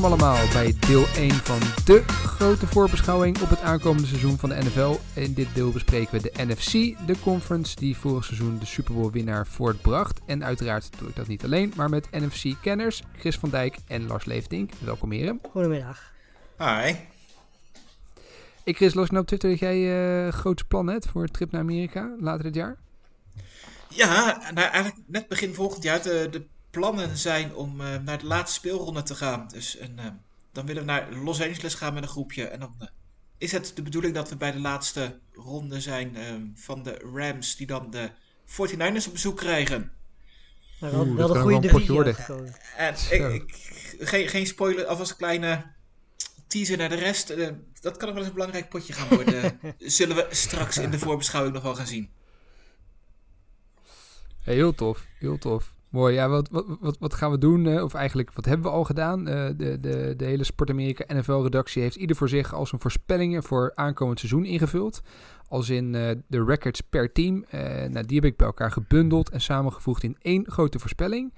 Welkom allemaal bij deel 1 van de grote voorbeschouwing op het aankomende seizoen van de NFL. In dit deel bespreken we de NFC, de conference die vorig seizoen de Super Bowl winnaar voortbracht. En uiteraard doe ik dat niet alleen, maar met NFC-kenners Chris van Dijk en Lars Leefdink. Welkom heren. Goedemiddag. Hi. Ik Chris, los nou op Twitter dat jij eh grote plannen hebt voor een trip naar Amerika later dit jaar. Ja, nou eigenlijk net begin volgend jaar. De, de plannen zijn om eh, naar de laatste speelronde te gaan. Dus en, eh, dan willen we naar Los Angeles gaan met een groepje. En dan eh, is het de bedoeling dat we bij de laatste ronde zijn eh, van de Rams, die dan de 49ers op bezoek krijgen. Maar wel, Oeh, wel dat goede wel een worden. uitgekozen. En ik, ik, geen, geen spoiler, alvast een kleine teaser naar de rest. Dat kan nog wel eens een belangrijk potje gaan worden. Zullen we straks in de voorbeschouwing nog wel gaan zien. Hey, heel tof, heel tof. Mooi, ja, wat, wat, wat, wat gaan we doen? eh, of eigenlijk, wat hebben we al gedaan? Eh, de, de, de hele Sport Amerika NFL-redactie heeft ieder voor zich al zijn voorspellingen voor aankomend seizoen ingevuld. Als in eh, de records per team. Nou, die heb ik bij elkaar gebundeld en samengevoegd in één grote voorspelling.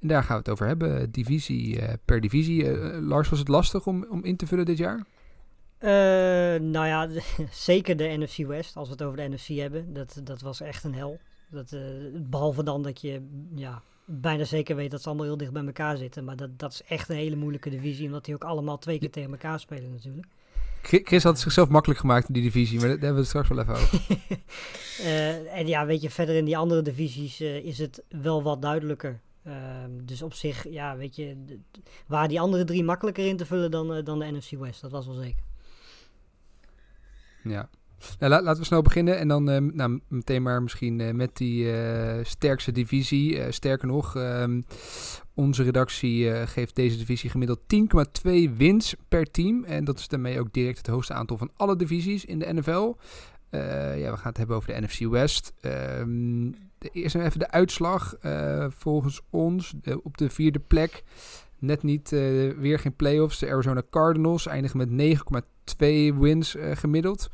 En daar gaan we het over hebben, divisie per divisie. Lars, was het lastig om, om in te vullen dit jaar? Eh, nou ja, zeker de NFC West, als we het over de NFC hebben. Dat, dat was echt een hel. Dat, eh, behalve dan dat je ja, bijna zeker weet dat ze allemaal heel dicht bij elkaar zitten. Maar dat, dat is echt een hele moeilijke divisie, omdat die ook allemaal twee keer tegen elkaar spelen natuurlijk. Chris had het zichzelf makkelijk gemaakt in die divisie, maar daar hebben we het straks wel even over. Eh, en ja, weet je, verder in die andere divisies eh, is het wel wat duidelijker. Ehm, dus op zich, ja, weet je, waren die andere drie makkelijker in te vullen dan, eh, dan de NFC West. Dat was wel zeker. Ja. Nou, la- laten we snel beginnen en dan eh, nou, meteen maar misschien eh, met die eh, sterkste divisie. Eh, sterker nog, ehm, onze redactie geeft deze divisie gemiddeld 10,2 wins per team. En dat is daarmee ook direct het hoogste aantal van alle divisies in de NFL. Ja, we gaan het hebben over de NFC West. Ehm, eerst even de uitslag. Volgens ons op de vierde plek. Net niet, eh, weer geen playoffs. De Arizona Cardinals eindigen met 9,2 wins eh, gemiddeld.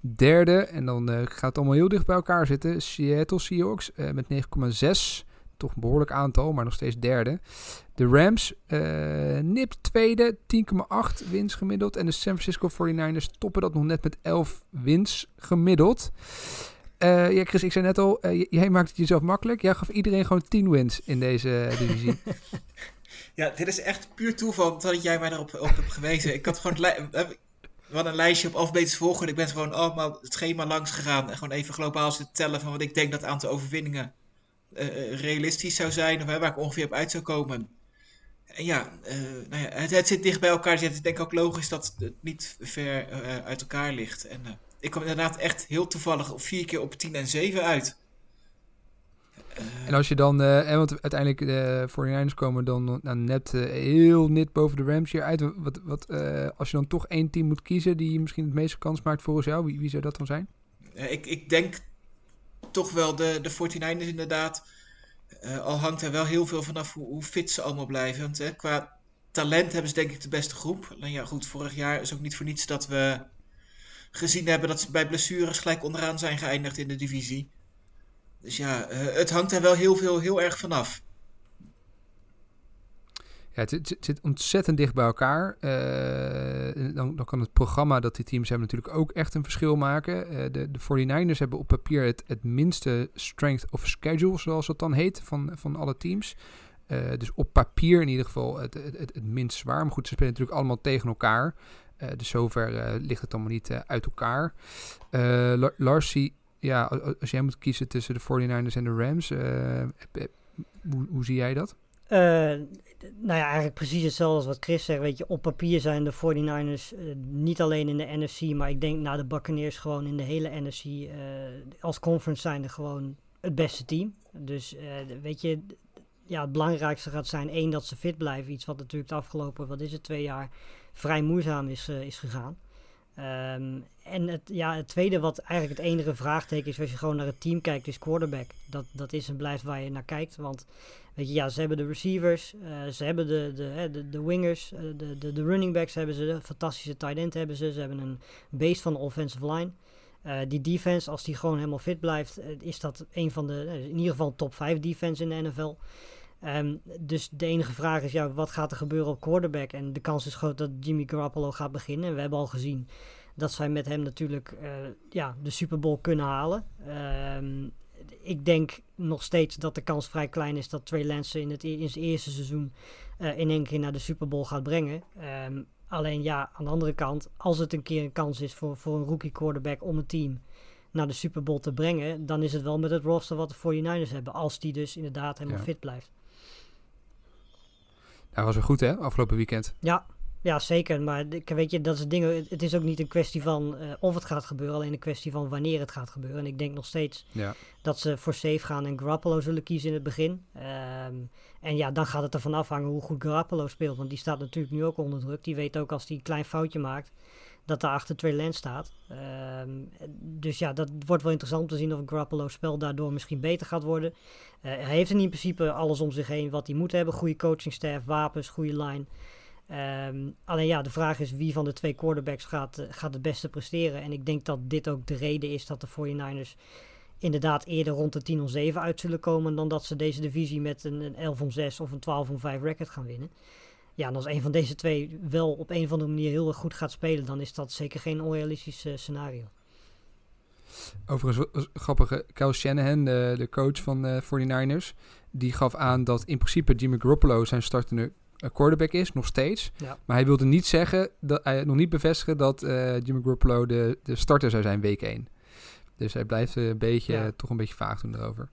Derde, en dan eh, gaat het allemaal heel dicht bij elkaar zitten. Seattle Seahawks met 9,6. Toch een behoorlijk aantal, maar nog steeds derde. De Rams nipt tweede, 10,8 wins gemiddeld. En de San Francisco 49ers toppen dat nog net met 11 wins gemiddeld. Ja, Chris, ik zei net al, j- jij maakt het jezelf makkelijk. Jij gaf iedereen gewoon 10 wins in deze divisie. Ja, dit is echt puur toeval dat jij mij daarop op hebt gewezen. Ik had gewoon eh, een lijstje op alfabetisch volgorde. Ik ben gewoon allemaal het schema langs gegaan. En gewoon even globaal zitten tellen van wat ik denk dat het aantal overwinningen eh, eh, realistisch zou zijn. Of waar ik ongeveer op uit zou komen. En ja, nou ja het, het zit dicht bij elkaar. Dus het is denk ik ook logisch dat het niet ver uit elkaar ligt. En ik kwam inderdaad echt heel toevallig vier keer op 10 en 7 uit. En als je dan, eh, en want uiteindelijk de 49ers komen dan nou, net eh, heel net boven de Rams hier uit. Wat, wat, eh, als je dan toch één team moet kiezen die misschien het meeste kans maakt volgens jou, wie, wie zou dat dan zijn? Eh, ik, ik denk toch wel de, de 49ers inderdaad. Eh, al hangt er wel heel veel vanaf hoe, hoe fit ze allemaal blijven. Want eh, qua talent hebben ze denk ik de beste groep. Nou ja, goed, vorig jaar is ook niet voor niets dat we gezien hebben dat ze bij blessures gelijk onderaan zijn geëindigd in de divisie. Dus ja, eh, het hangt er wel heel veel, heel erg vanaf. Ja, het, zit ontzettend dicht bij elkaar. Eh, dan, dan kan het programma dat die teams hebben natuurlijk ook echt een verschil maken. Eh, de, de 49ers hebben op papier het, het minste strength of schedule, zoals het dan heet, van, van alle teams. Dus op papier in ieder geval het, het, het, het minst zwaar. Maar goed, ze spelen natuurlijk allemaal tegen elkaar. Dus zover ligt het allemaal niet uit elkaar. La- Larsie, ja, als jij moet kiezen tussen de 49ers en de Rams, eh, hoe, hoe zie jij dat? Eh, nou ja, eigenlijk precies hetzelfde als wat Chris zegt. Weet je, op papier zijn de 49ers eh, niet alleen in de NFC, maar ik denk na de Buccaneers gewoon in de hele NFC. als conference zijn er gewoon het beste team. Dus weet je, ja, het belangrijkste gaat zijn één dat ze fit blijven. Iets wat natuurlijk de afgelopen, wat is het, twee jaar vrij moeizaam is, is gegaan. Ehm, en het, ja, het tweede wat eigenlijk het enige vraagteken is als je gewoon naar het team kijkt, is quarterback. Dat, dat is en blijft waar je naar kijkt. Want weet je, ja, ze hebben de receivers, eh, ze hebben de, de, de, de wingers, eh, de, de, de running backs hebben ze, de fantastische tight end hebben ze. Ze hebben een base van de offensive line. Eh, die defense, als die gewoon helemaal fit blijft, is dat een van de, in ieder geval top 5 defense in de NFL. Ehm, dus de enige vraag is, ja, wat gaat er gebeuren op quarterback? En de kans is groot dat Jimmy Garoppolo gaat beginnen. En we hebben al gezien dat zij met hem natuurlijk eh, ja, de Super Bowl kunnen halen. Ehm, ik denk nog steeds dat de kans vrij klein is dat Trey Lance in, het, e- in zijn eerste seizoen eh, in één keer naar de Super Bowl gaat brengen. Ehm, alleen ja, aan de andere kant, als het een keer een kans is voor, voor een rookie quarterback om een team naar de Super Bowl te brengen, dan is het wel met het roster wat de 49ers hebben. Als die dus inderdaad helemaal Ja. fit blijft. Hij was weer goed, hè, afgelopen weekend. Ja, ja, zeker. Maar weet je, dat is het ding. Het, het is ook niet een kwestie van eh, of het gaat gebeuren, alleen een kwestie van wanneer het gaat gebeuren. En ik denk nog steeds Ja. dat ze voor safe gaan en Garoppolo zullen kiezen in het begin. Ehm, en ja, dan gaat het ervan afhangen hoe goed Garoppolo speelt. Want die staat natuurlijk nu ook onder druk. Die weet ook als hij een klein foutje maakt, dat daar achter Trey Lance staat. Ehm, dus ja, dat wordt wel interessant om te zien of Garoppolo's spel daardoor misschien beter gaat worden. Eh, hij heeft in principe alles om zich heen wat hij moet hebben. Goede coachingstaff, wapens, goede line. Ehm, alleen ja, de vraag is wie van de twee quarterbacks gaat, eh, gaat het beste presteren. En ik denk dat dit ook de reden is dat de 49ers inderdaad eerder rond de 10 om 7 uit zullen komen dan dat ze deze divisie met een, een 11 om 6 of een 12 om 5 record gaan winnen. Ja, en als een van deze twee wel op een of andere manier heel erg goed gaat spelen, dan is dat zeker geen onrealistisch eh, scenario. Overigens, grappige, Kyle Shanahan, de, de coach van de 49ers, die gaf aan dat in principe Jimmy Garoppolo zijn startende eh, quarterback is, nog steeds. Ja. Maar hij wilde niet zeggen, dat, hij nog niet bevestigen dat eh, Jimmy Garoppolo de, de starter zou zijn week 1. Dus hij blijft eh, een beetje, Ja. toch een beetje vaag doen erover.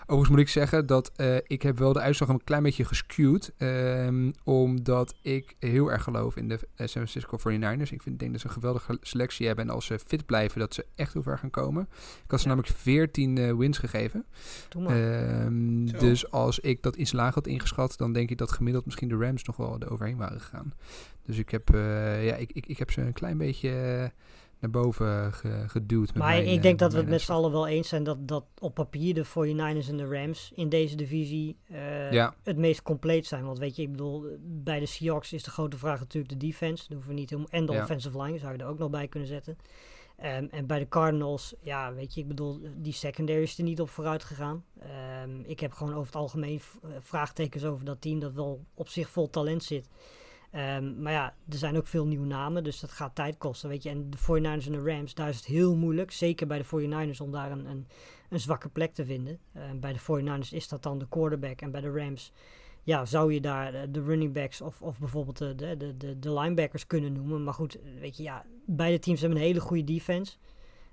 Overigens moet ik zeggen dat eh, ik heb wel de uitslag een klein beetje geskewd. ehm, omdat ik heel erg geloof in de eh, San Francisco 49ers. Ik vind, denk dat ze een geweldige selectie hebben. En als ze fit blijven, dat ze echt heel ver gaan komen. Ik had ze Ja. namelijk 14 eh, wins gegeven. Ehm, Zo. dus als ik dat iets laag had ingeschat, dan denk ik dat gemiddeld misschien de Rams nog wel er overheen waren gegaan. Dus ik heb, eh, ja, ik, ik, ik heb ze een klein beetje naar boven ge- geduwd. Met maar mijn, ik eh, denk dat we het met z'n allen wel eens zijn dat, dat op papier de 49ers en de Rams in deze divisie eh, Ja. het meest compleet zijn. Want weet je, ik bedoel, bij de Seahawks is de grote vraag natuurlijk de defense. Dat hoeven we niet helemaal. En de Ja. offensive line zou je er ook nog bij kunnen zetten. Ehm, en bij de Cardinals, ja, weet je, ik bedoel, die secondary is er niet op vooruit gegaan. Ehm, ik heb gewoon over het algemeen eh, vraagtekens over dat team dat wel op zich vol talent zit. Ehm, maar ja, er zijn ook veel nieuwe namen, dus dat gaat tijd kosten, weet je. En de 49ers en de Rams, daar is het heel moeilijk, zeker bij de 49ers, om daar een, een, een zwakke plek te vinden. Ehm, bij de 49ers is dat dan de quarterback en bij de Rams, ja, zou je daar eh, de running backs of, of bijvoorbeeld de, de, de, de, linebackers kunnen noemen. Maar goed, weet je, ja, beide teams hebben een hele goede defense.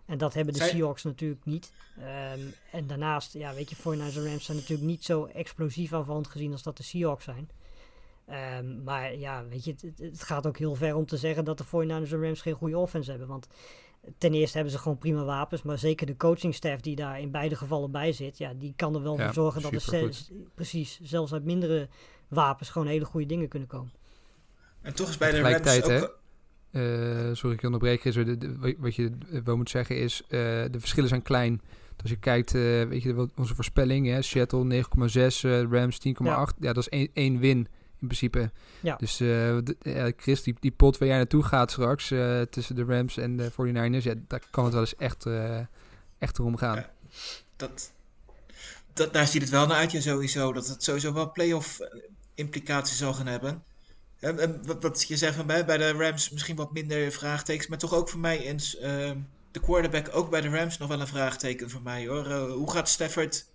En dat hebben de Zij- Seahawks natuurlijk niet. Ehm, en daarnaast, ja, weet je, 49ers en Rams zijn natuurlijk niet zo explosief aanvallend gezien als dat de Seahawks zijn. Ehm, maar ja, weet je, het, het- gaat ook heel ver om te zeggen dat de 49ers en Rams geen goede offense hebben. Want ten eerste hebben ze gewoon prima wapens, maar zeker de coachingstaff die daar in beide gevallen bij zit, ja, die kan er wel Ja, voor zorgen dat er zelfs, precies, zelfs uit mindere wapens gewoon hele goede dingen kunnen komen. En toch is bij de Rams Tegelijkertijd, ook... Eh, sorry, ik onderbreek. Is, wat je eh, wel moet zeggen is, eh, de verschillen zijn klein. Als je kijkt, eh, weet je, wat onze voorspelling, hè, Seattle 9,6, eh, Rams 10,8. Ja. dat is één, één win in principe. Ja. Dus eh, ja, Chris, die, die pot waar jij naartoe gaat straks, eh, tussen de Rams en de 49ers, ja, daar kan het wel eens echt, eh, echt erom gaan. Ja. Dat, dat, daar ziet het wel naar uit, ja, sowieso. Dat het sowieso wel playoff implicaties zal gaan hebben. En, en wat, wat je zegt van mij, bij de Rams misschien wat minder vraagtekens, maar toch ook voor mij eens ehm, de quarterback ook bij de Rams nog wel een vraagteken voor mij hoor. Hoe gaat Stafford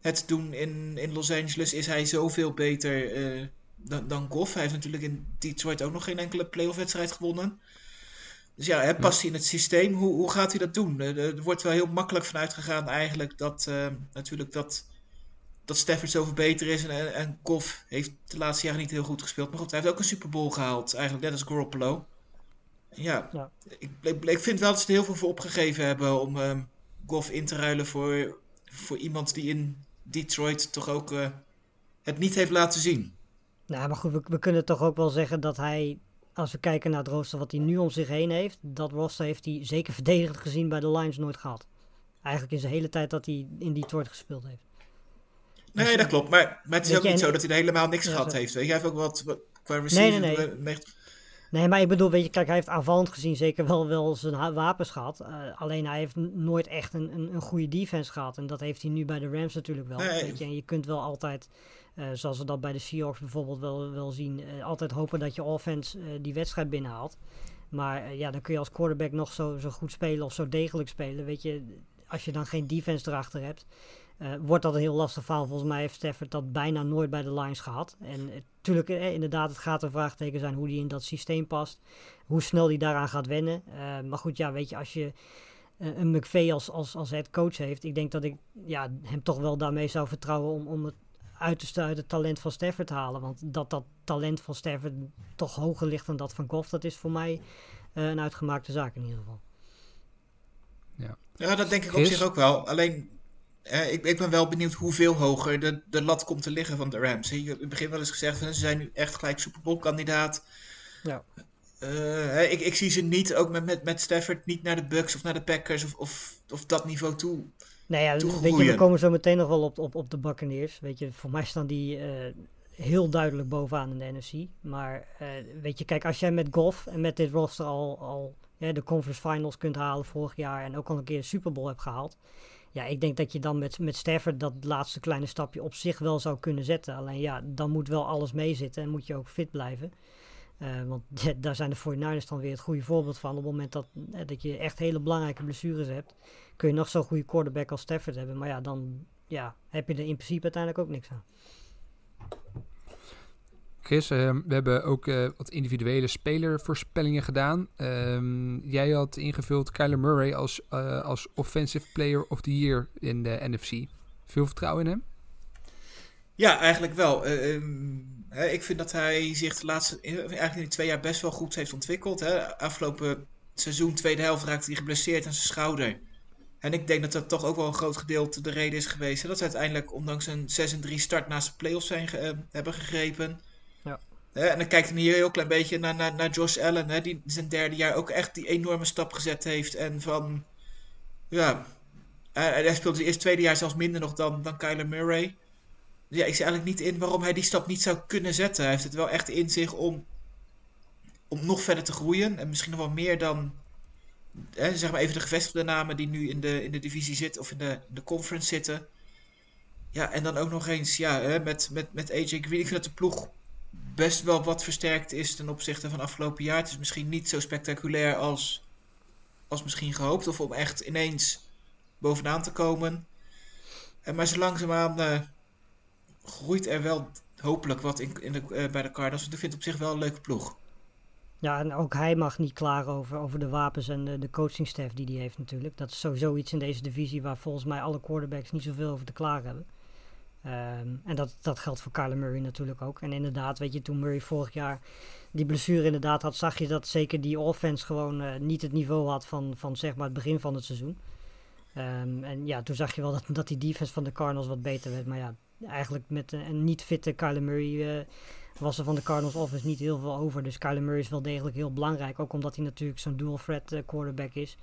het doen in, in Los Angeles? Is hij zoveel beter eh, dan, dan Goff? Hij heeft natuurlijk in Detroit ook nog geen enkele playoff wedstrijd gewonnen. Dus ja, hè, past hij in het systeem? Hoe, hoe gaat hij dat doen? Er wordt wel heel makkelijk vanuit gegaan eigenlijk dat eh, natuurlijk dat, dat Stafford zoveel beter is. En, en, heeft de laatste jaren niet heel goed gespeeld. Maar goed, hij heeft ook een Super Bowl gehaald. Eigenlijk net als Garoppolo. Ja, Ja. Ik, ik, ik vind wel dat ze er heel veel voor opgegeven hebben om ehm Goff in te ruilen voor voor iemand die in Detroit toch ook eh, het niet heeft laten zien. Nou, maar goed, we, we kunnen toch ook wel zeggen dat hij, als we kijken naar het rooster wat hij nu om zich heen heeft, dat roster heeft hij zeker verdedigend gezien bij de Lions nooit gehad. Eigenlijk in zijn hele tijd dat hij in Detroit gespeeld heeft. Nee, dat klopt. Maar, maar het is ook je, niet zo dat hij helemaal niks Ja, gehad zo. heeft. Hij heeft ook wat, wat qua Nee, receiver. nee, nee. eh, mee- Nee, maar ik bedoel, weet je, kijk, hij heeft aanvallend gezien zeker wel, wel zijn wapens gehad. Eh, alleen hij heeft nooit echt een, een, een goede defense gehad. En dat heeft hij nu bij de Rams natuurlijk wel. Nee. Weet je, en je kunt wel altijd, eh, zoals we dat bij de Seahawks bijvoorbeeld wel, wel zien, eh, altijd hopen dat je offense eh, die wedstrijd binnenhaalt. Maar eh, ja, dan kun je als quarterback nog zo, zo goed spelen of zo degelijk spelen. Weet je, als je dan geen defense erachter hebt, eh, wordt dat een heel lastig verhaal. Volgens mij heeft Stafford dat bijna nooit bij de Lions gehad. En natuurlijk, eh, inderdaad, het gaat een vraagteken zijn hoe die in dat systeem past. Hoe snel die daaraan gaat wennen. Eh, maar goed, ja, weet je, als je eh, een McVay als, als, als head coach heeft, ik denk dat ik ja, hem toch wel daarmee zou vertrouwen om, om het uiterste uit het talent van Stafford te halen. Want dat dat talent van Stafford toch hoger ligt dan dat van Goff, dat is voor mij eh, een uitgemaakte zaak in ieder geval. Ja, dat denk ik op zich ook wel. Alleen, eh, ik, ik ben wel benieuwd hoeveel hoger de, de lat komt te liggen van de Rams. Je hebt in het begin wel eens gezegd, van, ze zijn nu echt gelijk Super Bowl kandidaat. Ja. Eh, hè, ik, ik zie ze niet, ook met, met, met Stafford, niet naar de Bucks of naar de Packers of, of, of dat niveau toe. Nou ja, weet je, we komen zo meteen nog wel op, op, op de Buccaneers. Weet je, voor mij staan die eh, heel duidelijk bovenaan in de NFC. Maar eh, weet je, kijk, als jij met golf en met dit roster al, al ja, de conference finals kunt halen vorig jaar en ook al een keer de Super Bowl hebt gehaald. Ja, ik denk dat je dan met, met Stafford dat laatste kleine stapje op zich wel zou kunnen zetten. Alleen ja, dan moet wel alles meezitten en moet je ook fit blijven. Eh, want ja, daar zijn de 49ers dan weer het goede voorbeeld van. Op het moment dat, dat je echt hele belangrijke blessures hebt, kun je nog zo'n goede quarterback als Stafford hebben. Maar ja, dan ja, heb je er in principe uiteindelijk ook niks aan. Chris, ehm, we hebben ook eh, wat individuele spelervoorspellingen gedaan. Ehm, jij had ingevuld Kyler Murray als, eh, als Offensive Player of the Year in de NFC. Veel vertrouwen in hem? Ja, eigenlijk wel. Eh, ehm, hè, ik vind dat hij zich de laatste, eigenlijk in die twee jaar best wel goed heeft ontwikkeld. Hè. Afgelopen seizoen, tweede helft, raakte hij geblesseerd aan zijn schouder. En ik denk dat dat toch ook wel een groot gedeelte de reden is geweest. Hè, dat ze uiteindelijk, ondanks een 6-3 start naast de playoffs zijn, ge- eh, hebben gegrepen. Ja. En dan kijkt hij hier heel klein beetje naar, naar, naar Josh Allen, hè, die zijn derde jaar ook echt die enorme stap gezet heeft. En van, ja, hij, hij speelde het eerste tweede jaar zelfs minder nog dan, dan Kyler Murray. Ja, ik zie eigenlijk niet in waarom hij die stap niet zou kunnen zetten. Hij heeft het wel echt in zich om, om nog verder te groeien. En misschien nog wel meer dan, zeg maar even de gevestigde namen die nu in de, in de divisie zitten of in de, de conference zitten. Ja, en dan ook nog eens ja, hè, met, met, met AJ Green. Ik vind dat de ploeg best wel wat versterkt is ten opzichte van afgelopen jaar. Het is misschien niet zo spectaculair als, als misschien gehoopt. Of om echt ineens bovenaan te komen. En maar zo langzaamaan eh, groeit er wel hopelijk wat in, in de, eh, bij de Cardinals. Want ik vind het op zich wel een leuke ploeg. Ja, en ook hij mag niet klagen over, over de wapens en de, de coachingstaff die hij heeft natuurlijk. Dat is sowieso iets in deze divisie waar volgens mij alle quarterbacks niet zoveel over te klagen hebben. Ehm, en dat, dat geldt voor Kyler Murray natuurlijk ook. En inderdaad, weet je, toen Murray vorig jaar die blessure inderdaad had, zag je dat zeker die offense gewoon eh, niet het niveau had van, van zeg maar het begin van het seizoen. Ehm, en ja, toen zag je wel dat, dat die defense van de Cardinals wat beter werd. Maar ja, eigenlijk met een, een niet fitte Kyler Murray eh, was er van de Cardinals offense niet heel veel over. Dus Kyler Murray is wel degelijk heel belangrijk. Ook omdat hij natuurlijk zo'n dual threat eh, quarterback is.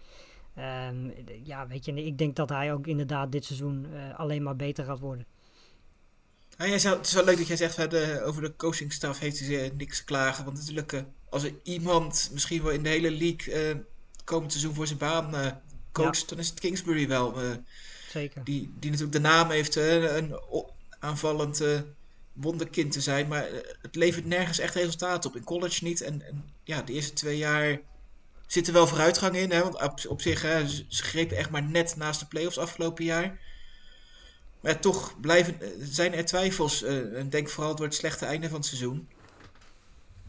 Ehm, ja, weet je, ik denk dat hij ook inderdaad dit seizoen eh, alleen maar beter gaat worden. Jij zou, het is wel leuk dat jij zegt, de, over de coachingstaf heeft hij eh, niks te klagen. Want natuurlijk, eh, als er iemand misschien wel in de hele league eh komend seizoen voor zijn baan eh, coacht, dan is het Kingsbury wel. eh, Zeker. die, die natuurlijk de naam heeft eh, een aanvallend eh, wonderkind te zijn. Maar eh, het levert nergens echt resultaat op. In college niet. En, en ja, de eerste twee jaar zit er wel vooruitgang in. Hè, want op, zich, hè, ze, grepen echt maar net naast de playoffs afgelopen jaar. Maar toch blijven, eh, zijn er twijfels. eh, en denk vooral door het slechte einde van het seizoen.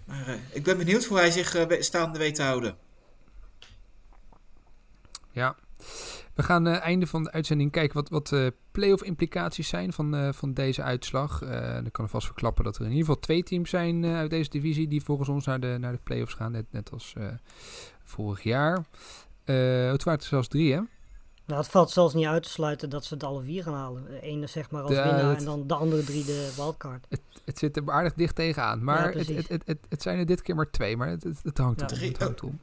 Maar ik ben benieuwd hoe hij zich staande weet te houden. Ja. We gaan uh, einde van de uitzending kijken wat, wat uh, playoff implicaties zijn van, uh, van deze uitslag. Uh, dan kan ik vast verklappen dat er in ieder geval twee teams zijn uh, uit deze divisie die volgens ons naar de, naar de playoffs gaan, net, net als uh, vorig jaar. Uh, het waren er zelfs drie, hè? Nou, het valt zelfs niet uit te sluiten dat ze het alle vier gaan halen. De ene zeg maar als Ja, winnaar en dan de andere drie de wildcard. Het zit er aardig dicht tegenaan. Maar het, het, het, het, het zijn er dit keer maar twee. Maar het, het, het hangt Ja. om. Het hangt om.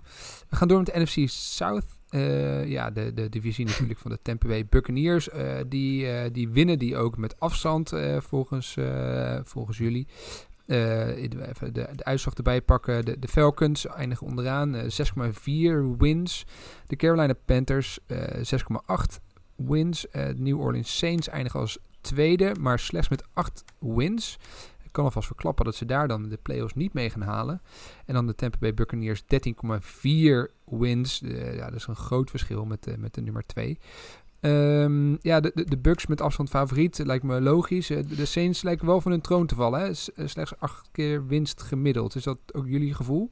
We gaan door met de NFC South. Eh, ja, de, de divisie natuurlijk van de Tampa Bay Buccaneers. Eh, die, eh, die winnen die ook met afstand volgens, volgens jullie. Even de, de uitslag erbij pakken. De, de Falcons eindigen onderaan. eh, 6,4 wins. De Carolina Panthers eh 6,8 wins. De New Orleans Saints eindigen als tweede, maar slechts met 8 wins. Kan alvast verklappen dat ze daar dan de playoffs niet mee gaan halen. En dan de Tampa Bay Buccaneers 13,4 wins. Eh, ja, dat is een groot verschil met, de met de nummer 2. Ehm, ja, de, de, de Bucks met afstand favoriet lijkt me logisch. Eh, De, Saints lijken wel van hun troon te vallen. Hè? Eh, Slechts acht keer winst gemiddeld. Is dat ook jullie gevoel?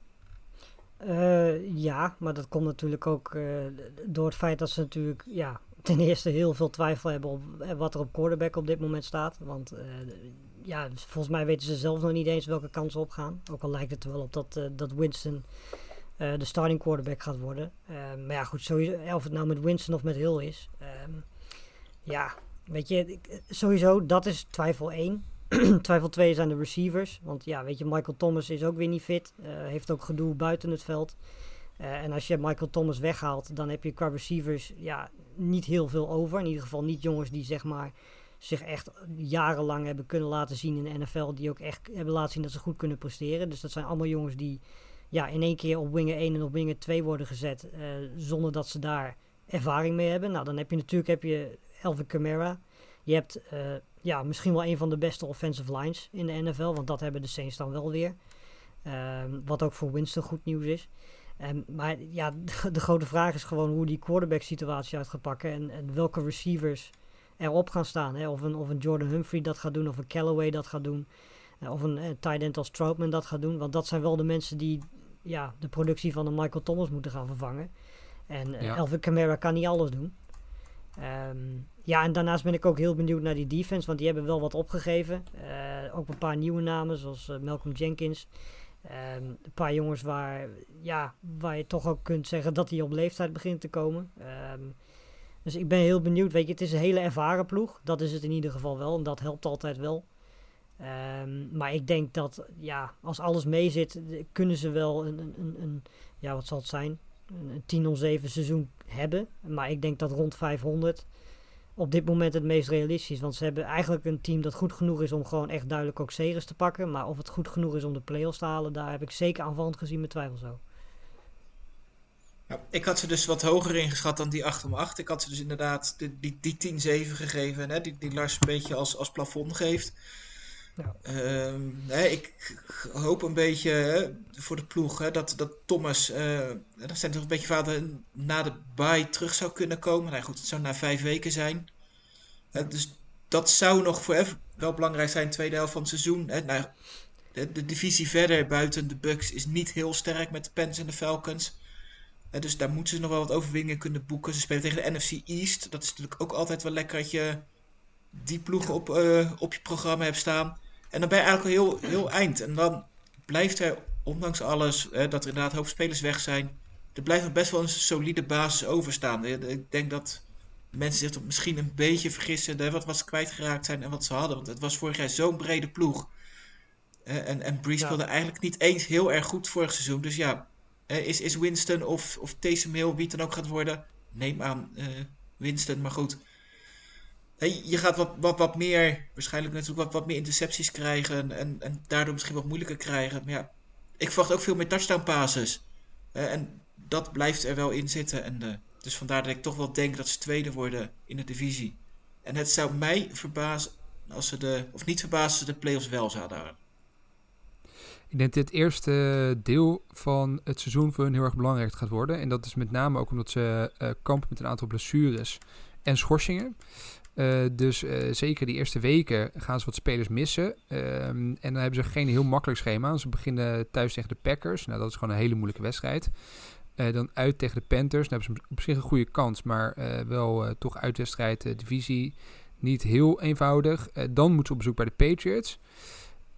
Eh, ja, maar dat komt natuurlijk ook eh, door het feit dat ze natuurlijk ja, ten eerste heel veel twijfel hebben op eh, wat er op quarterback op dit moment staat. Want eh, ja, volgens mij weten ze zelf nog niet eens welke kansen opgaan. Ook al lijkt het er wel op dat, eh, dat Winston eh, de starting quarterback gaat worden. Eh, maar ja, goed, sowieso, of het nou met Winston of met Hill is. ehm, ja, weet je, sowieso, dat is twijfel 1. twijfel 2 zijn de receivers. Want ja, weet je, Michael Thomas is ook weer niet fit. heeft ook gedoe buiten het veld. En als je Michael Thomas weghaalt, dan heb je qua receivers ja, niet heel veel over. In ieder geval niet jongens die zeg maar, zich echt jarenlang hebben kunnen laten zien in de NFL. Die ook echt hebben laten zien dat ze goed kunnen presteren. Dus dat zijn allemaal jongens die ja, in één keer op winger 1 en op winger 2 worden gezet. eh, zonder dat ze daar ervaring mee hebben. Nou, dan heb je natuurlijk heb je Elvin Kamara. Je hebt eh, ja, misschien wel een van de beste offensive lines in de NFL. Want dat hebben de Saints dan wel weer. Ehm, wat ook voor Winston goed nieuws is. Ehm, maar ja, de, grote vraag is gewoon hoe die quarterback situatie uit gaat pakken. En, en welke receivers erop gaan staan. Hè? Of, een, of een Jordan Humphrey dat gaat doen. Of een Callaway dat gaat doen. eh, of een eh, tight end als dat gaat doen. Want dat zijn wel de mensen die ja, de productie van een Michael Thomas moeten gaan vervangen. En eh, Ja. Elvin Kamara kan niet alles doen. Ehm, ja, en daarnaast ben ik ook heel benieuwd naar die defense, want die hebben wel wat opgegeven. Ook een paar nieuwe namen, zoals Malcolm Jenkins. Ehm, een paar jongens waar, ja, waar je toch ook kunt zeggen dat die op leeftijd beginnen te komen. Ehm, dus ik ben heel benieuwd. Weet je, het is een hele ervaren ploeg. Dat is het in ieder geval wel. En dat helpt altijd wel. Ehm, maar ik denk dat, ja, als alles meezit, eh, kunnen ze wel een, een, een, ja, wat zal het zijn? Een, een 10 om 7 seizoen hebben. Maar ik denk dat rond 500 op dit moment het meest realistisch. Want ze hebben eigenlijk een team dat goed genoeg is om gewoon echt duidelijk ook zegens te pakken. Maar of het goed genoeg is om de play-offs te halen, daar heb ik zeker aanvallend gezien met twijfels over. Ik had ze dus wat hoger ingeschat dan die 8 om 8. Ik had ze dus inderdaad die, die, die 10-7 gegeven, hè, die, die Lars een beetje als, als plafond geeft. Ja. Ehm, hè, ik hoop een beetje hè, voor de ploeg hè, dat, dat Thomas, eh dat zijn toch een beetje vader, na de bye terug zou kunnen komen. Nou goed, het zou na vijf weken zijn. Hè, dus dat zou nog voor even wel belangrijk zijn, tweede helft van het seizoen. Hè. Nou, de, de divisie verder buiten de Bucks is niet heel sterk met de Pens en de Falcons. Hè, dus daar moeten ze nog wel wat overwinningen kunnen boeken. Ze spelen tegen de NFC East. Dat is natuurlijk ook altijd wel lekker dat je die ploegen op, eh, op je programma hebt staan. En dan ben je eigenlijk al heel, heel eind. En dan blijft er, ondanks alles, hè, dat er inderdaad hoofdspelers weg zijn, er blijft nog best wel een solide basis overstaan. Eh, Ik denk dat mensen zich misschien een beetje vergissen hè, wat, wat ze kwijtgeraakt zijn en wat ze hadden. Want het was vorig jaar zo'n brede ploeg. Eh, en, en Breeze Ja. speelde eigenlijk niet eens heel erg goed vorig seizoen. Dus ja, eh, is, is Winston of, of Taysom Hill, wie het dan ook gaat worden, neem aan eh, Winston, maar goed. Hey, je gaat wat, wat, wat meer, waarschijnlijk natuurlijk wat, wat meer intercepties krijgen en, en daardoor misschien wat moeilijker krijgen. Maar ja, ik verwacht ook veel meer touchdown passes. Eh, en dat blijft er wel in zitten. En, eh, dus vandaar dat ik toch wel denk dat ze tweede worden in de divisie. En het zou mij verbazen als ze de, of niet verbazen ze de playoffs wel zouden houden. Ik denk dat dit eerste deel van het seizoen voor hun heel erg belangrijk gaat worden. En dat is met name ook omdat ze eh, kampen met een aantal blessures en schorsingen. Eh, dus eh, zeker die eerste weken gaan ze wat spelers missen. Ehm, en dan hebben ze geen heel makkelijk schema. Ze beginnen thuis tegen de Packers. Nou, dat is gewoon een hele moeilijke wedstrijd. Dan uit tegen de Panthers. Dan hebben ze op zich een goede kans, maar wel toch uitwedstrijd, divisie. Niet heel eenvoudig. Dan moeten ze op bezoek bij de Patriots.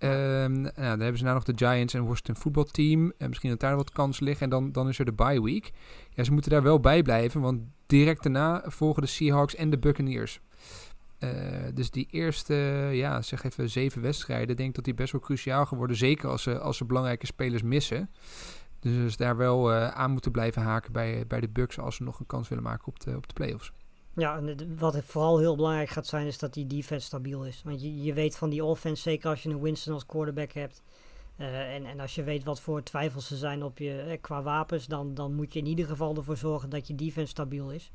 Ehm, nou, dan hebben ze nou nog de Giants en Washington voetbalteam. En misschien dat daar wat kans liggen. En dan, dan is er de bye week. Ja, ze moeten daar wel bij blijven. Want direct daarna volgen de Seahawks en de Buccaneers. Eh, dus die eerste, ja, zeg even zeven wedstrijden. denk dat die best wel cruciaal geworden. Zeker als ze, als ze belangrijke spelers missen. Dus daar wel eh, aan moeten blijven haken bij, bij de Bucks. Als ze nog een kans willen maken op de, op de playoffs. Ja, en wat vooral heel belangrijk gaat zijn, is dat die defense stabiel is. Want je, je weet van die offense, zeker als je een Winston als quarterback hebt. eh, en, en als je weet wat voor twijfels er zijn op je, eh, qua wapens, dan, dan moet je in ieder geval ervoor zorgen dat je defense stabiel is.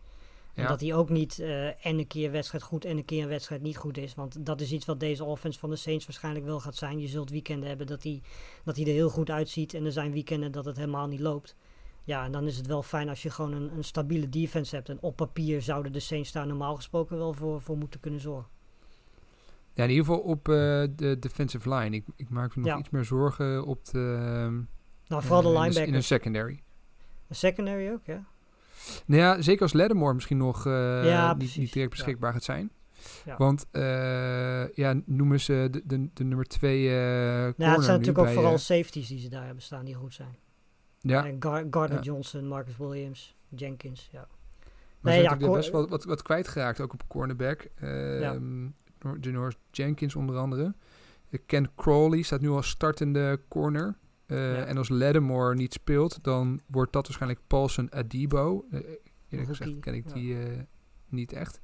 En Ja. dat hij ook niet eh, en een keer een wedstrijd goed en een keer een wedstrijd niet goed is. Want dat is iets wat deze offense van de Saints waarschijnlijk wel gaat zijn. Je zult weekenden hebben dat hij, dat hij er heel goed uitziet. En er zijn weekenden dat het helemaal niet loopt. Ja, en dan is het wel fijn als je gewoon een, een stabiele defense hebt. En op papier zouden de Saints daar normaal gesproken wel voor, voor moeten kunnen zorgen. Ja, in ieder geval op eh, de defensive line. Ik, ik maak me nog Ja. iets meer zorgen op de... Nou, vooral de eh, in In linebackers. een secondary. De secondary ook, ja. Nou ja, zeker als Lattimore misschien nog eh, Ja, niet, direct ja. beschikbaar gaat zijn. Ja. Want ja, noemen ze de, de, de nummer twee eh Nou, het zijn natuurlijk ook vooral safeties die ze daar hebben staan die goed zijn. Ja, En Gar- Gardner Ja. Johnson, Marcus Williams, Jenkins, ja. maar Nee, ze ja, best wel wat, wat kwijtgeraakt, ook op cornerback. Ehm Nor- Janoris Jenkins onder andere. Eh, Ken Crawley staat nu als startende corner. Eh, Ja. En als Lattimore niet speelt, dan wordt dat waarschijnlijk Paulson Adibo. Eh, eerlijk gezegd ken ik ja. die eh, niet echt.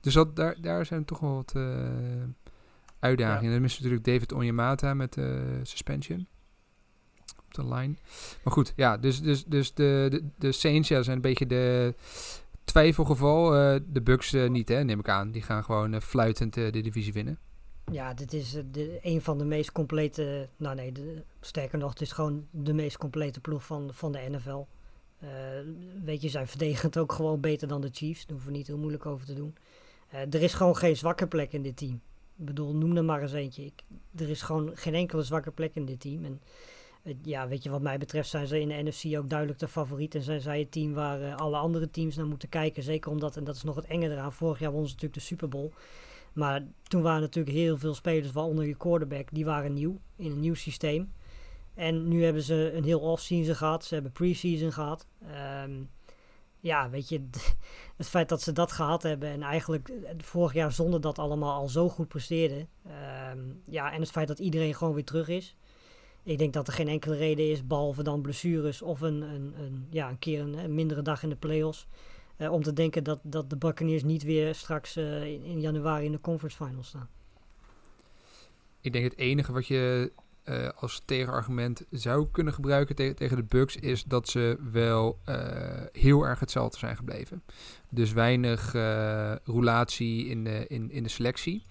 Dus dat, daar, daar zijn toch wel wat eh, uitdagingen. En dan is natuurlijk David Onyemata met eh suspension de line. Maar goed, ja, dus, dus, dus de, de, de Saints ja, zijn een beetje de twijfelgeval. Eh, de Bucks eh, niet, hè, neem ik aan. Die gaan gewoon eh, fluitend de divisie winnen. Ja, dit is de, een van de meest complete. Nou nee, de, sterker nog, het is gewoon de meest complete ploeg van, van de NFL. Weet je, zijn verdedigend ook gewoon beter dan de Chiefs. Daar hoeven we niet heel moeilijk over te doen. Er is gewoon geen zwakke plek in dit team. Ik bedoel, noem er maar eens eentje. Ik, er is gewoon geen enkele zwakke plek in dit team. En ja, weet je, wat mij betreft zijn ze in de NFC ook duidelijk de favoriet. En zijn zij het team waar eh, alle andere teams naar moeten kijken. Zeker omdat, en dat is nog het enge eraan, vorig jaar won ze natuurlijk de Super Bowl. Maar toen waren natuurlijk heel veel spelers, waaronder je quarterback, die waren nieuw in een nieuw systeem. En nu hebben ze een heel off-season gehad. Ze hebben pre-season gehad. Ehm, ja, weet je, het feit dat ze dat gehad hebben en eigenlijk eh, vorig jaar zonder dat allemaal al zo goed presteerden. ehm, ja, en het feit dat iedereen gewoon weer terug is. Ik denk dat er geen enkele reden is, behalve dan blessures of een, een, een, ja, een keer een, mindere dag in de playoffs. eh, om te denken dat, dat de Buccaneers niet weer straks eh, in, januari in de conference finals staan. Ik denk het enige wat je eh, als tegenargument zou kunnen gebruiken te- tegen de Bucks is dat ze wel heel erg hetzelfde zijn gebleven. Dus weinig roulatie in de, in, in de selectie.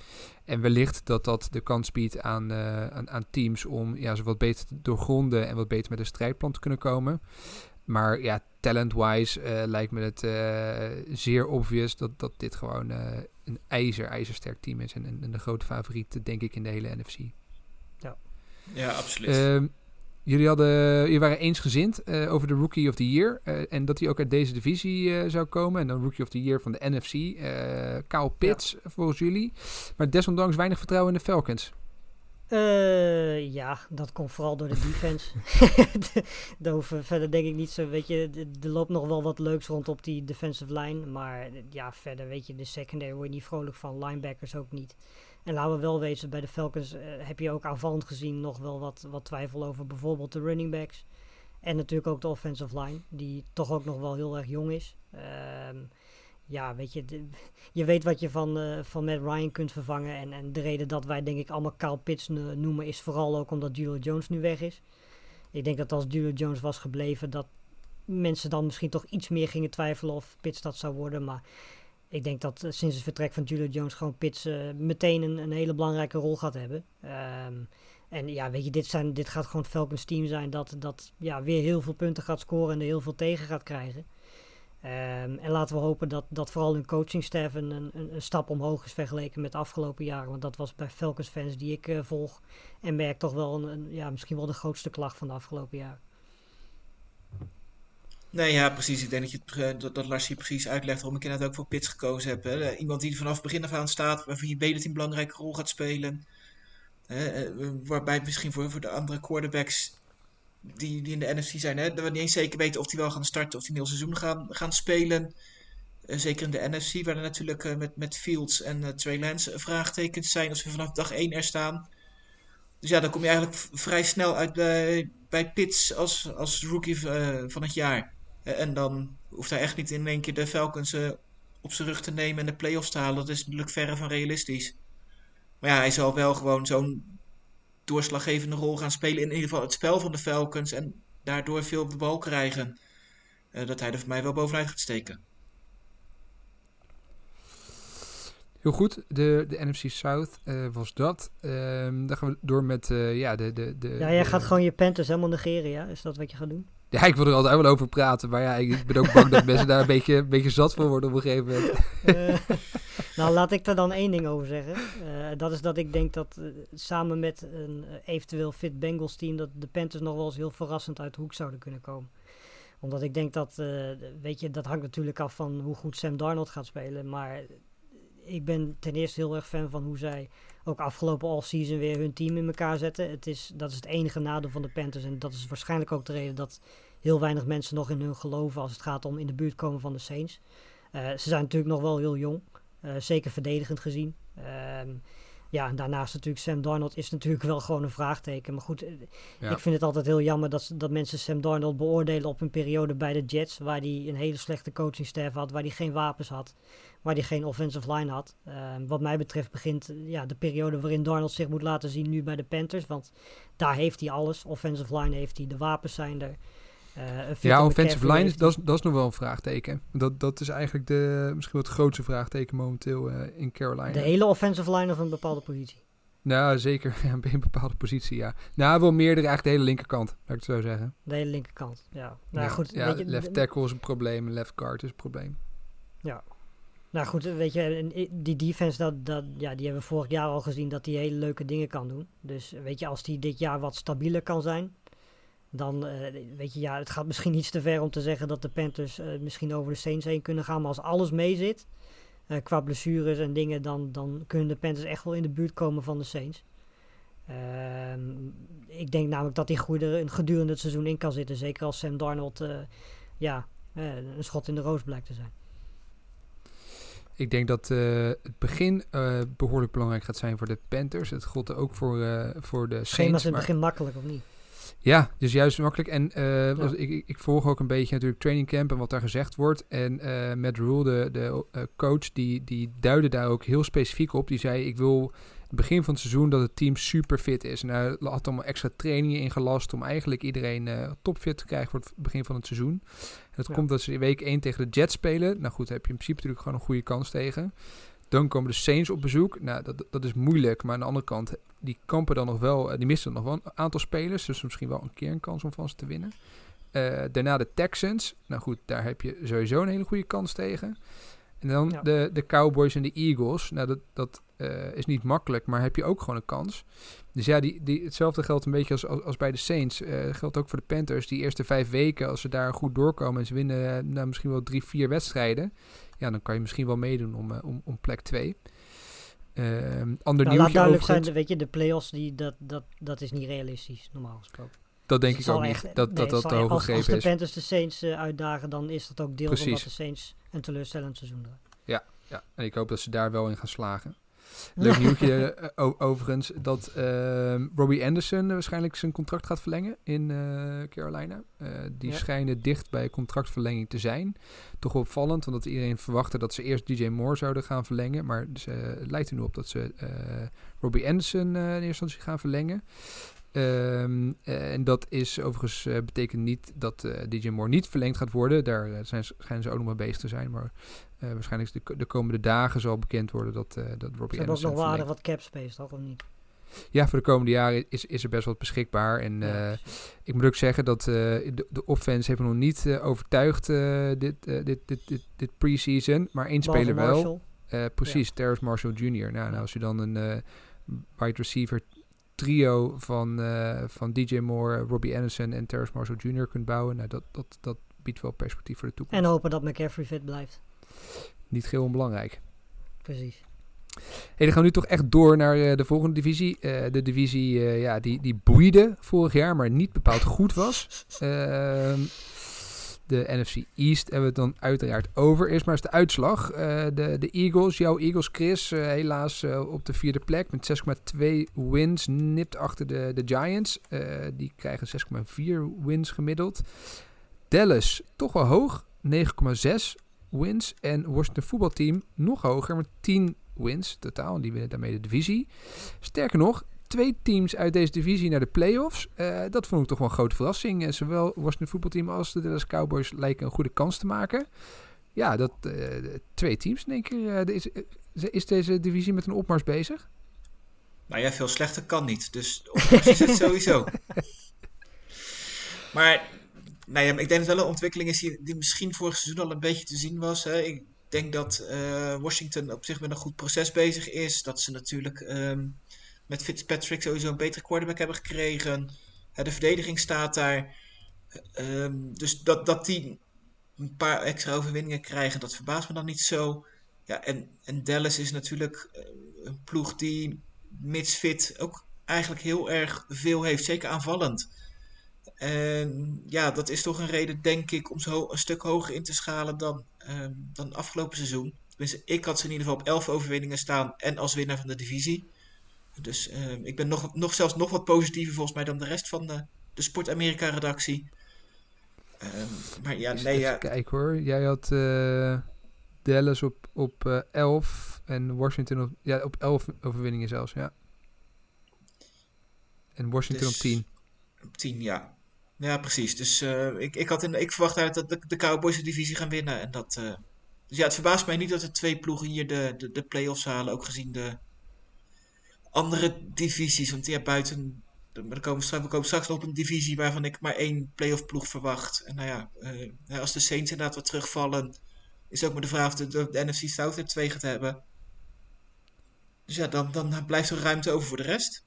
En wellicht dat dat de kans biedt aan, eh, aan, aan teams om ja, ze wat beter te doorgronden en wat beter met een strijdplan te kunnen komen. Maar ja, talent-wise eh, lijkt me het eh, zeer obvious dat, dat dit gewoon eh, een ijzer, ijzersterk team is. En, en, en de grote favoriet, denk ik, in de hele NFC. Ja, absoluut. Jullie, hadden, jullie waren eensgezind eh over de Rookie of the Year. eh, en dat hij ook uit deze divisie eh, zou komen. En dan Rookie of the Year van de NFC. Kyle Pitts, volgens jullie. Maar desondanks weinig vertrouwen in de Falcons. Ja, dat komt vooral door de defense. Daar hoeven we verder denk ik niet zo, weet je, er loopt nog wel wat leuks rond op die defensive line. Maar ja, verder weet je, de secondary word je niet vrolijk van, linebackers ook niet. En laten we wel wezen, bij de Falcons eh, heb je ook aanvallend gezien nog wel wat, wat twijfel over bijvoorbeeld de running backs. En natuurlijk ook de offensive line, die toch ook nog wel heel erg jong is. Ehm, ja, weet je, je weet wat je van, eh, van Matt Ryan kunt vervangen. En, en de reden dat wij denk ik allemaal Kyle Pitts no- noemen is vooral ook omdat Julio Jones nu weg is. Ik denk dat als Julio Jones was gebleven, dat mensen dan misschien toch iets meer gingen twijfelen of Pitts dat zou worden. Maar ik denk dat eh, sinds het vertrek van Julio Jones gewoon Pitts eh, meteen een, een hele belangrijke rol gaat hebben. Ehm, en ja, weet je, dit, zijn, dit gaat gewoon het Falcons team zijn dat, dat ja, weer heel veel punten gaat scoren en heel veel tegen gaat krijgen. Ehm, en laten we hopen dat, dat vooral hun coachingstaff een, een, een stap omhoog is vergeleken met de afgelopen jaren. Want dat was bij Falcons fans die ik eh, volg en merk toch wel een, ja, misschien wel de grootste klacht van de afgelopen jaren. Nee, ja, precies. Ik denk dat, je eh, dat, dat Lars hier precies uitlegt waarom ik inderdaad ook voor Pits gekozen heb. Hè. Iemand die vanaf het begin af aan staat, waarvan je weet dat hij een belangrijke rol gaat spelen. Eh, eh, waarbij misschien voor, voor de andere quarterbacks die, die in de NFC zijn, hè, dat we niet eens zeker weten of die wel gaan starten of die een heel seizoen gaan, gaan spelen. Eh, zeker in de NFC, waar er natuurlijk met, met Fields en eh, Trey Lance vraagtekens zijn als we vanaf dag 1 er staan. Dus ja, dan kom je eigenlijk vrij snel uit bij, bij Pitts als, als rookie van het jaar. Eh, en dan hoeft hij echt niet in één keer de Falcons eh, op zijn rug te nemen en de playoffs te halen. Dat is natuurlijk verre van realistisch. Maar ja, hij zal wel gewoon zo'n doorslaggevende rol gaan spelen in ieder geval het spel van de Falcons. En daardoor veel op de bal krijgen. Eh, dat hij er voor mij wel bovenuit gaat steken. Heel goed, de, de NFC South eh, was dat. Ehm, dan gaan we door met eh, ja, de, de, de... Ja, jij de- gaat gewoon je Panthers helemaal negeren, ja? Is dat wat je gaat doen? Ja, ik wil er altijd wel over praten, maar ja, ik, ben ook bang dat mensen daar een beetje, een beetje zat voor worden op een gegeven moment. Eh, nou, laat ik er dan één ding over zeggen. Eh, dat is dat ik denk dat eh, samen met een eventueel fit Bengals team... dat de Panthers nog wel eens heel verrassend uit de hoek zouden kunnen komen. Omdat ik denk dat, weet je, dat hangt natuurlijk af van hoe goed Sam Darnold gaat spelen. Maar ik ben ten eerste heel erg fan van hoe zij ook afgelopen all-season weer hun team in elkaar zetten. Het is, dat is het enige nadeel van de Panthers. En dat is waarschijnlijk ook de reden dat heel weinig mensen nog in hun geloven als het gaat om in de buurt komen van de Saints. Eh, ze zijn natuurlijk nog wel heel jong. eh, zeker verdedigend gezien. Ehm, ja, en daarnaast natuurlijk Sam Darnold is natuurlijk wel gewoon een vraagteken. Maar goed, eh, Ja. ik vind het altijd heel jammer dat, dat mensen Sam Darnold beoordelen op een periode bij de Jets. Waar hij een hele slechte coachingstaff had, waar hij geen wapens had. Waar hij geen offensive line had. Ehm, wat mij betreft begint eh, ja, de periode waarin Darnold zich moet laten zien nu bij de Panthers. Want daar heeft hij alles. Offensive line heeft hij, de wapens zijn er. Eh, Ja, offensive line, dat is, dat is nog wel een vraagteken. Dat, dat is eigenlijk de, misschien wel het grootste vraagteken momenteel eh, in Carolina. De hele offensive line of een bepaalde positie. Nou, zeker ja, bij een bepaalde positie, ja. Nou, wel meerdere, eigenlijk de hele linkerkant, laat ik het zo zeggen. De hele linkerkant. Ja, nou ja, goed. ja, weet je, left tackle is een probleem, left guard is een probleem. Nou goed, weet je, i- die defense, dat, dat, ja, die hebben we vorig jaar al gezien dat die hele leuke dingen kan doen. Dus weet je, als die dit jaar wat stabieler kan zijn, dan eh, weet je, ja, het gaat misschien iets te ver om te zeggen dat de Panthers eh, misschien over de Saints heen kunnen gaan. Maar als alles mee zit, eh, qua blessures en dingen, dan, dan kunnen de Panthers echt wel in de buurt komen van de Saints. Ehm, ik denk namelijk dat die groei er een gedurende het seizoen in kan zitten. Zeker als Sam Darnold ja, een schot in de roos blijkt te zijn. Ik denk dat het begin eh, behoorlijk belangrijk gaat zijn voor de Panthers. Het gold ook voor, voor de Saints. in het maar- begin makkelijk, of niet? Ja, dus juist makkelijk. En eh, ik, ik, volg ook een beetje natuurlijk training camp en wat daar gezegd wordt. En eh Matt Rule, de, de eh, coach, die, die duidde daar ook heel specifiek op. Die zei, ik wil het begin van het seizoen dat het team super fit is. En hij had allemaal extra trainingen ingelast om eigenlijk iedereen topfit te krijgen voor het begin van het seizoen. En dat Ja. komt dat ze in week 1 tegen de Jets spelen. Nou goed, daar heb je in principe natuurlijk gewoon een goede kans tegen. Dan komen de Saints op bezoek. Nou, dat, dat is moeilijk. Maar aan de andere kant, die kampen dan nog wel, eh, die missen nog wel een aantal spelers. Dus misschien wel een keer een kans om van ze te winnen. Eh, daarna de Texans. Nou goed, daar heb je sowieso een hele goede kans tegen. En dan Ja. de, de Cowboys en de Eagles. Nou, dat, dat eh, is niet makkelijk, maar heb je ook gewoon een kans. Dus ja, die, die, hetzelfde geldt een beetje als, als, als bij de Saints. Eh geldt ook voor de Panthers. Die eerste vijf weken, als ze daar goed doorkomen en ze winnen eh, nou, misschien wel drie, vier wedstrijden. Ja, dan kan je misschien wel meedoen om, om, om plek twee. Ehm ander Nou, laat duidelijk zijn, weet je, de play-offs, die, dat, dat, dat is niet realistisch, normaal gesproken. Dat denk Dus ik ook niet. dat nee, dat, dat te hoog als, als gegrepen de is. Panthers de Saints uitdagen, dan is dat ook deel van dat de Saints een teleurstellend seizoen draaien. Ja, en ik hoop dat ze daar wel in gaan slagen. Leuk nieuwtje eh, overigens dat ehm, Robbie Anderson waarschijnlijk zijn contract gaat verlengen in eh, Carolina. Eh, die Ja. schijnen dicht bij contractverlenging te zijn. Toch opvallend, omdat iedereen verwachtte dat ze eerst DJ Moore zouden gaan verlengen. Maar ze, het lijkt er nu op dat ze eh, Robbie Anderson eh, in eerste instantie gaan verlengen. Ehm, eh, en dat is overigens eh, betekent niet dat eh, DJ Moore niet verlengd gaat worden. Daar eh, zijn, ze- schijnen ze ook nog mee bezig te zijn. Maar eh, waarschijnlijk de, de komende dagen zal bekend worden dat, eh dat Robbie ook Anderson nog wel aardig verlengt. wat cap space, toch? Of niet? Ja, voor de komende jaren is, is er best wat beschikbaar. En Ja, eh, ik moet ook zeggen dat de, de offense heeft me nog niet overtuigd dit, dit, dit, dit, dit preseason. Maar één Behalve speler wel. Precies, Terrace Marshall Jr. Nou, nou, als je dan een wide receiver trio van, van DJ Moore, Robbie Anderson en Terrace Marshall Jr. kunt bouwen, nou, dat, dat, dat biedt wel perspectief voor de toekomst. En hopen dat McCaffrey fit blijft. Niet heel onbelangrijk. Precies. Hey, dan gaan we nu toch echt door naar eh, de volgende divisie. Eh, de divisie eh, ja, die, die boeide vorig jaar, maar niet bepaald goed was. Ehm, de NFC East hebben we het dan uiteraard over. Eerst maar eens de uitslag. De, de Eagles, jouw Eagles Chris, helaas op de vierde plek met 6,2 wins. Nipt achter de, de Giants. Die krijgen 6,4 wins gemiddeld. Dallas, toch wel hoog, 9,6 wins. En Washington voetbalteam nog hoger met 10 wins totaal. En die winnen daarmee de divisie. Sterker nog, twee teams uit deze divisie naar de playoffs. Eh dat vond ik toch wel een grote verrassing. En zowel Washington voetbalteam als de Dallas Cowboys lijken een goede kans te maken. Ja, dat eh, twee teams in één keer. eh, is, eh, is deze divisie met een opmars bezig? Nou ja, veel slechter kan niet. Dus opmars is het sowieso. Maar nou ja, ik denk dat wel een ontwikkeling is die, misschien vorig seizoen al een beetje te zien was. Hè. Ik denk dat eh, Washington op zich met een goed proces bezig is. Dat ze natuurlijk ehm, met Fitzpatrick sowieso een betere quarterback hebben gekregen. De verdediging staat daar. Ehm, dus dat, dat die een paar extra overwinningen krijgen, dat verbaast me dan niet zo. Ja, en, en Dallas is natuurlijk eh, een ploeg die mits fit ook eigenlijk heel erg veel heeft, zeker aanvallend. En ja, dat is toch een reden, denk ik, om zo een stuk hoger in te schalen dan, ehm, dan afgelopen seizoen. Tenminste, ik had ze in ieder geval op 11 overwinningen staan en als winnaar van de divisie. Dus ehm, ik ben nog, nog zelfs nog wat positiever volgens mij dan de rest van de, de Sport Amerika redactie. Ehm, maar ja, nee, ja, kijken hoor. Jij had eh, Dallas op, op eh 11 en Washington op, ja, op 11 overwinningen zelfs, ja. En Washington Dus- op 10. op 10, ja. Ja, precies. Dus eh, ik, ik, had in, ik verwacht uit dat de, de Cowboys de divisie gaan winnen. En dat, eh, dus ja, het verbaast mij niet dat er twee ploegen hier de, de, de play-offs halen. Ook gezien de andere divisies. Want ja, buiten... Dan komen we, straks, we komen straks nog op een divisie waarvan ik maar één play-off ploeg verwacht. En nou ja, eh, als de Saints inderdaad wat terugvallen... Is ook maar de vraag of de, de, de NFC South er twee gaat hebben. Dus ja, dan, dan blijft er ruimte over voor de rest.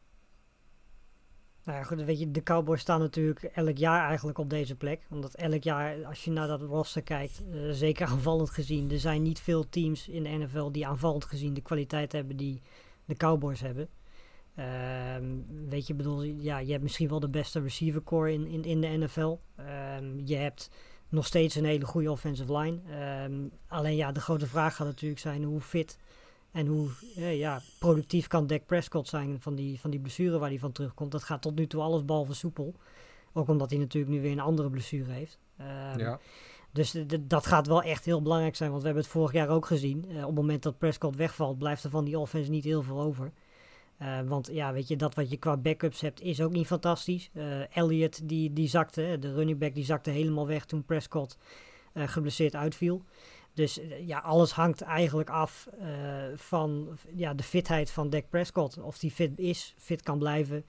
Nou goed, weet je, de Cowboys staan natuurlijk elk jaar eigenlijk op deze plek. Omdat elk jaar, als je naar dat roster kijkt, eh, zeker aanvallend gezien, er zijn niet veel teams in de NFL die aanvallend gezien de kwaliteit hebben die de Cowboys hebben. Ehm, weet je, bedoel, ja, je hebt misschien wel de beste receiver core in, in, in de NFL. Ehm, je hebt nog steeds een hele goede offensive line. Ehm, alleen ja, de grote vraag gaat natuurlijk zijn hoe fit en hoe eh, ja, productief kan Dak Prescott zijn van die, van die blessure waar hij van terugkomt. Dat gaat tot nu toe alles behalve soepel. Ook omdat hij natuurlijk nu weer een andere blessure heeft. Ehm, ja. Dus dat gaat wel echt heel belangrijk zijn. Want we hebben het vorig jaar ook gezien. Eh, op het moment dat Prescott wegvalt, blijft er van die offense niet heel veel over. Eh, want ja, weet je, dat wat je qua backups hebt is ook niet fantastisch. Eh Elliott die, die zakte, de running back die zakte helemaal weg toen Prescott eh, geblesseerd uitviel. Dus eh, ja, alles hangt eigenlijk af eh, van ja, de fitheid van Dak Prescott. Of die fit is, fit kan blijven.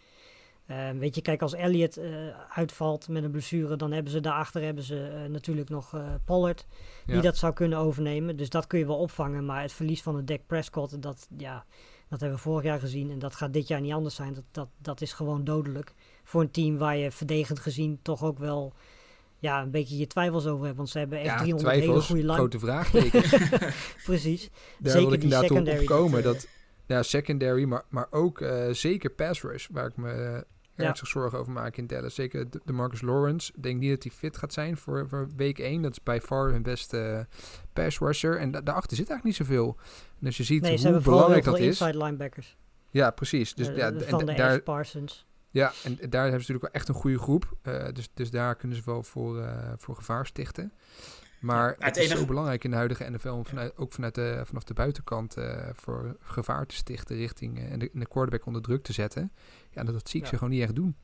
Eh, weet je, kijk, als Elliott eh, uitvalt met een blessure, dan hebben ze daarachter hebben ze, natuurlijk nog Pollard, die Ja. dat zou kunnen overnemen. Dus dat kun je wel opvangen. Maar het verlies van de Dak Prescott, dat, ja, dat hebben we vorig jaar gezien. En dat gaat dit jaar niet anders zijn. Dat, dat, dat is gewoon dodelijk. Voor een team waar je verdedigend gezien toch ook wel ja, een beetje je twijfels over hebt. Want ze hebben echt Ja, 300 hele goede line. grote vraagtekens. Precies. Daar Zeker wil ik die inderdaad op secondary, opkomen. dat, ja, secondary, maar, maar ook eh, zeker pass rush, waar ik me Ja. ernstig zorgen over maak in Dallas. Zeker de, de Marcus Lawrence. Ik denk niet dat hij fit gaat zijn voor, voor week 1. Dat is bij far hun beste eh, pass rusher. En da- daarachter zit eigenlijk niet zoveel. En als je ziet Nee, hoe hebben belangrijk dat is. Ja, precies. Dus ja, en daar, Parsons. Ja, en daar hebben ze natuurlijk wel echt een goede groep. Eh, dus, dus daar kunnen ze wel voor, eh, voor gevaar stichten. Maar het het is enige- zo belangrijk in de huidige NFL om vanuit, ook vanuit de, vanaf de buitenkant eh, voor gevaar te stichten richting eh, en, de, quarterback onder druk te zetten. Ja, dat, dat zie ik Ja. ze gewoon niet echt doen.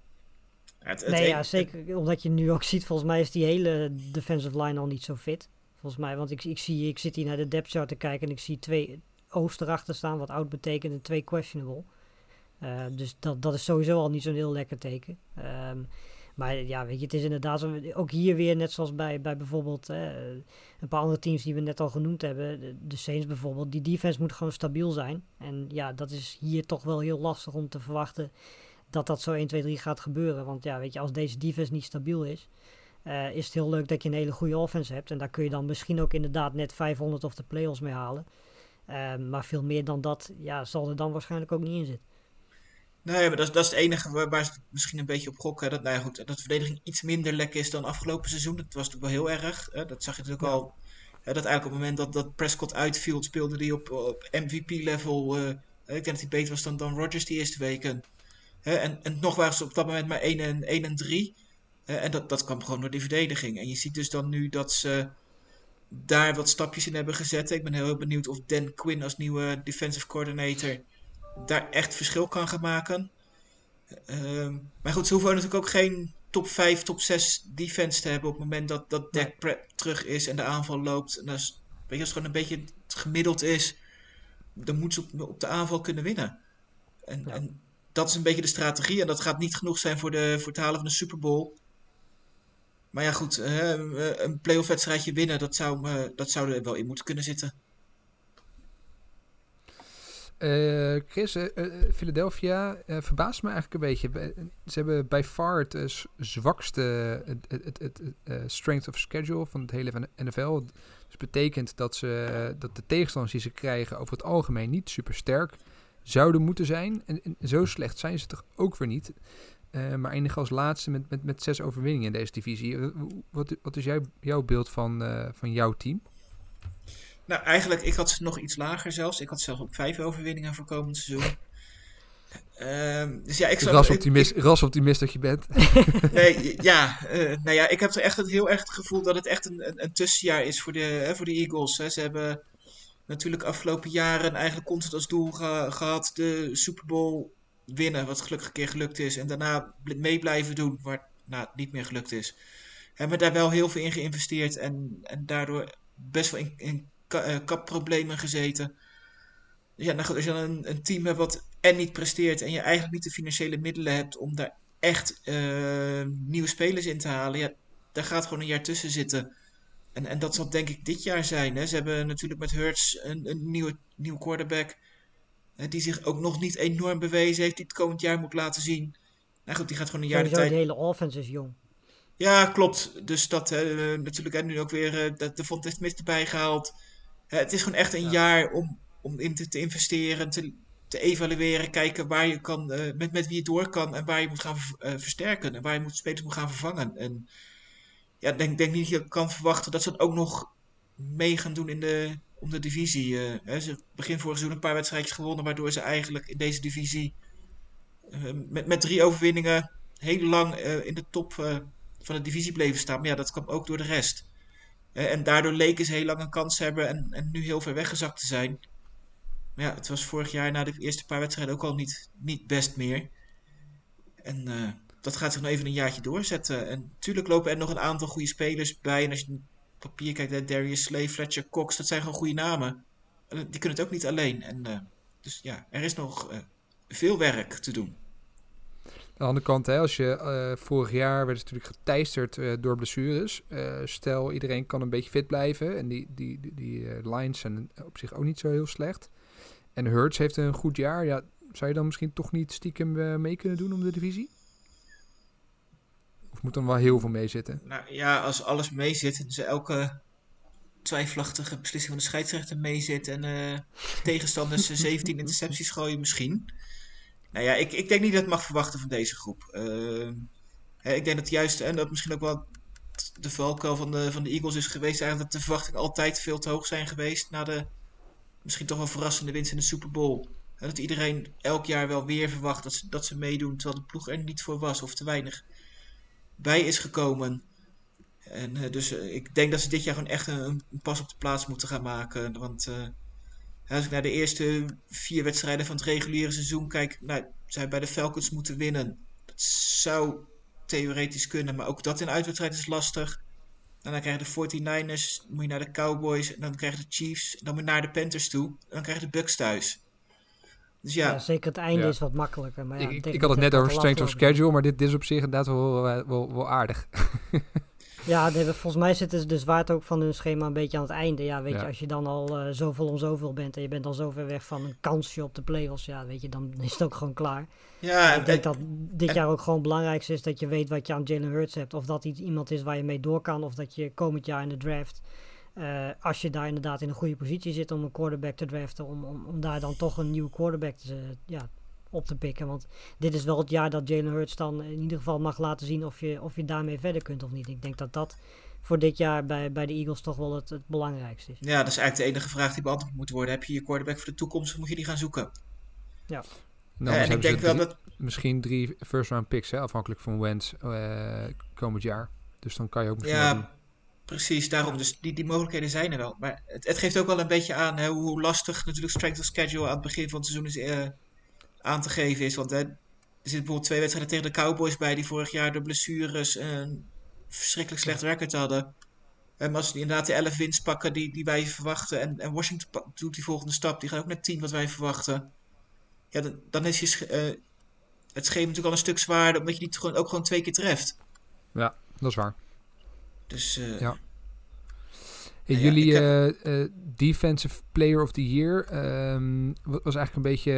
Het, het Nee, een- ja, zeker. Omdat je nu ook ziet, volgens mij is die hele defensive line al niet zo fit. Volgens mij, want ik, ik, zie, ik zit hier naar de depth chart te kijken en ik zie twee Oost erachter staan, wat oud betekent, en twee questionable. Eh, dus dat, dat is sowieso al niet zo'n heel lekker teken. Ehm, maar ja, weet je, het is inderdaad zo, ook hier weer, net zoals bij, bij bijvoorbeeld een paar andere teams die we net al genoemd hebben, de, Saints bijvoorbeeld, die defense moet gewoon stabiel zijn. En ja, dat is hier toch wel heel lastig om te verwachten dat dat zo 1, 2, 3 gaat gebeuren. Want ja, weet je, als deze defense niet stabiel is, eh, is het heel leuk dat je een hele goede offense hebt. En daar kun je dan misschien ook inderdaad net 500 of de playoffs mee halen. Eh, maar veel meer dan dat ja, zal er dan waarschijnlijk ook niet in zitten. Nee, maar dat, is- dat is het enige waar, waar ze misschien een beetje op gokken. Dat, nou ja, goed, dat de verdediging iets minder lekker is dan afgelopen seizoen. Dat was natuurlijk wel heel erg. Hè? Dat zag je natuurlijk al. Hè, dat eigenlijk op het moment dat, dat Prescott uitviel, speelde hij op, op MVP-level. eh, ik denk dat hij beter was dan, dan Rodgers die eerste weken. Hè? En, en nog waren ze op dat moment maar 1 en, 1 en 3. Hè? En dat, dat kwam gewoon door die verdediging. En je ziet dus dan nu dat ze daar wat stapjes in hebben gezet. Ik ben heel benieuwd of Dan Quinn als nieuwe defensive coordinator daar echt verschil kan gaan maken. Ehm, maar goed, ze hoeven natuurlijk ook geen top 5, top 6 defense te hebben op het moment dat, dat Dak Pre- terug is en de aanval loopt. En dat is, weet je, als het gewoon een beetje gemiddeld is, dan moeten ze op, op de aanval kunnen winnen. En, Ja. en dat is een beetje de strategie. En dat gaat niet genoeg zijn voor, de, voor het halen van de Super Bowl. Maar ja, goed, eh, een playoff wedstrijdje winnen, dat zou, dat zou er wel in moeten kunnen zitten. Eh, Chris, eh, eh, Philadelphia eh, verbaast me eigenlijk een beetje. Ze hebben bij far het zwakste het, strength of schedule van het hele NFL. Dus betekent dat, ze, dat de tegenstanders die ze krijgen over het algemeen niet super sterk zouden moeten zijn. En, zo slecht zijn ze toch ook weer niet. Maar eindigen als laatste met, met, met zes overwinningen in deze divisie. Wat, wat is jouw, beeld van, van jouw team? Nou, eigenlijk, ik had ze nog iets lager zelfs. Ik had zelfs op vijf overwinningen voor komend seizoen. Ehm, dus ja, ik zou... ik- Rasoptimist, rasoptimist dat je bent. Nee, ja, eh, nou ja, ik heb er echt het, heel erg het gevoel dat het echt een, een, een tussenjaar is voor de, hè, voor de Eagles. Hè. Ze hebben natuurlijk afgelopen jaren eigenlijk constant als doel ge- gehad de Super Bowl winnen, wat gelukkig een keer gelukt is. En daarna mee blijven doen, waar nou, niet meer gelukt is. Hebben daar wel heel veel in geïnvesteerd en, en daardoor best wel in, in kapproblemen gezeten. Dus ja, nou goed, als je dan een, een team hebt wat en niet presteert en je eigenlijk niet de financiële middelen hebt om daar echt eh, nieuwe spelers in te halen, ja, daar gaat gewoon een jaar tussen zitten. En, en dat zal denk ik dit jaar zijn. Hè. Ze hebben natuurlijk met Hurts een, een nieuwe, nieuwe quarterback. hè, die zich ook nog niet enorm bewezen heeft. Die het komend jaar moet laten zien. Nou goed, die gaat gewoon een jaar de tijd. de hele offense is jong. Ja, klopt. Dus dat hè, eh, natuurlijk en nu ook weer eh, de, Fontes Smith erbij gehaald. Hè, het is gewoon echt een jaar om, om in te, te investeren, te, te evalueren, kijken waar je kan, eh, met, met wie je door kan en waar je moet gaan eh, versterken en waar je moet, spelers moet gaan vervangen. En ja, ik denk, denk niet dat je kan verwachten dat ze dat ook nog mee gaan doen in de, om de divisie. eh, hè. Ze begin vorig seizoen een paar wedstrijdjes gewonnen, waardoor ze eigenlijk in deze divisie eh, met, met drie overwinningen heel lang eh, in de top eh, van de divisie bleven staan. Maar ja, dat kwam ook door de rest. En daardoor leken ze heel lang een kans te hebben en, nu heel ver weggezakt te zijn. Maar ja, het was vorig jaar na de eerste paar wedstrijden ook al niet, niet best meer. En eh, dat gaat zich nog even een jaartje doorzetten. En natuurlijk lopen er nog een aantal goede spelers bij. En als je op papier kijkt, Darius Slay, Fletcher Cox, dat zijn gewoon goede namen. Eh, Die kunnen het ook niet alleen. En, eh, dus ja, er is nog veel werk te doen. Aan de andere kant, hè, als je eh, vorig jaar werd ze natuurlijk geteisterd eh, door blessures. Eh, stel, iedereen kan een beetje fit blijven. En die, die, die, die lines zijn op zich ook niet zo heel slecht. En Hurts heeft een goed jaar. Ja, zou je dan misschien toch niet stiekem mee kunnen doen om de divisie? Of moet dan wel heel veel mee zitten? Nou ja, als alles meezit, dus elke twijfelachtige beslissing van de scheidsrechter meezit en tegenstanders eh, 17 intercepties gooien misschien. Nou ja, ik, ik denk niet dat het mag verwachten van deze groep. Ehm, hè, ik denk dat juist, en dat misschien ook wel de valkuil van de, van de Eagles is geweest, eigenlijk dat de verwachtingen altijd veel te hoog zijn geweest na de misschien toch wel verrassende winst in de Super Bowl. Hè, dat iedereen elk jaar wel weer verwacht dat ze, dat ze meedoen, terwijl de ploeg er niet voor was of te weinig bij is gekomen. En eh, dus eh, ik denk dat ze dit jaar gewoon echt een, een pas op de plaats moeten gaan maken. Want eh, als ik naar de eerste vier wedstrijden van het reguliere seizoen kijk, nou, zij bij de Falcons moeten winnen. Dat zou theoretisch kunnen, maar ook dat in uitwedstrijd is lastig. En dan krijg je de 49ers, dan moet je naar de Cowboys, en dan krijg je de Chiefs, en dan moet je naar de Panthers toe, en dan krijg je de Bucks thuis. Dus ja, Ja, zeker het einde Ja. is wat makkelijker. Maar ja, ik, ik, had het net over strength of schedule, maar dit, dit is op zich inderdaad wel, wel, wel, wel aardig. Ja, nee, volgens mij zitten ze de zwaarte ook van hun schema een beetje aan het einde. Ja, weet Ja. je, als je dan al eh, zoveel om zoveel bent en je bent al zo ver weg van een kansje op de play-offs, ja, weet je, dan is het ook gewoon klaar. ja ik denk en- dat dit en- jaar ook gewoon het belangrijkste is dat je weet wat je aan Jalen Hurts hebt. Of dat iets iemand is waar je mee door kan, of dat je komend jaar in de draft eh, als je daar inderdaad in een goede positie zit om een quarterback te draften, om, om, om daar dan toch een nieuwe quarterback te, ja, op te pikken. Want dit is wel het jaar dat Jalen Hurts dan in ieder geval mag laten zien of je, of je daarmee verder kunt of niet. Ik denk dat dat voor dit jaar bij, bij de Eagles toch wel het, het belangrijkste is. Ja, dat is eigenlijk de enige vraag die beantwoord moet worden. Heb je je quarterback voor de toekomst of moet je die gaan zoeken? Ja. Nou, Eh, en ik denk wel drie- dat... misschien drie first round picks, hè, afhankelijk van Wentz eh, komend jaar. Dus dan kan je ook misschien. Ja, precies. Daarom. Dus die, die mogelijkheden zijn er wel. Maar het, het geeft ook wel een beetje aan hè, hoe lastig natuurlijk strength of schedule aan het begin van het seizoen is eh, aan te geven is. Want hè, er zitten bijvoorbeeld twee wedstrijden tegen de Cowboys bij die vorig jaar door blessures een verschrikkelijk slecht record hadden. En als die inderdaad de 11 winst pakken die, die wij verwachten. En, en Washington doet die volgende stap. Die gaat ook net 10 wat wij verwachten. Ja, dan, dan is je eh, het schema natuurlijk al een stuk zwaarder. Omdat je die gewoon, ook gewoon twee keer treft. Ja, dat is waar. Dus eh, Ja. Jullie eh, eh, Defensive Player of the Year ehm, wa- was eigenlijk een beetje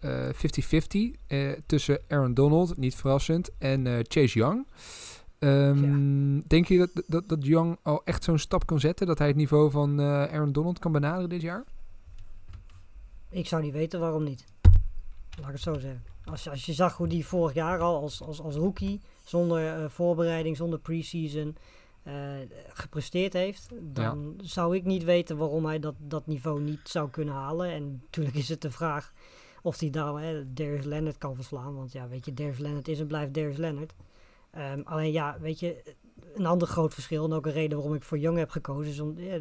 eh, 50-50 eh, tussen Aaron Donald, niet verrassend, en Chase Young. Ehm, Denk je dat, dat, dat Young al echt zo'n stap kan zetten, dat hij het niveau van Aaron Donald kan benaderen dit jaar? Ik zou niet weten waarom niet. Laat ik het zo zeggen. Als, je- als je zag hoe die vorig jaar al als, als, als rookie, zonder voorbereiding, zonder preseason, eh, gepresteerd heeft, dan zou ik niet weten waarom hij dat, dat niveau niet zou kunnen halen. En natuurlijk is het de vraag of hij daar hè, Darius Leonard kan verslaan. Want ja, weet je, Darius Leonard is en blijft Darius Leonard. Ehm, alleen ja, weet je, een ander groot verschil en ook een reden waarom ik voor Young heb gekozen is om, ja,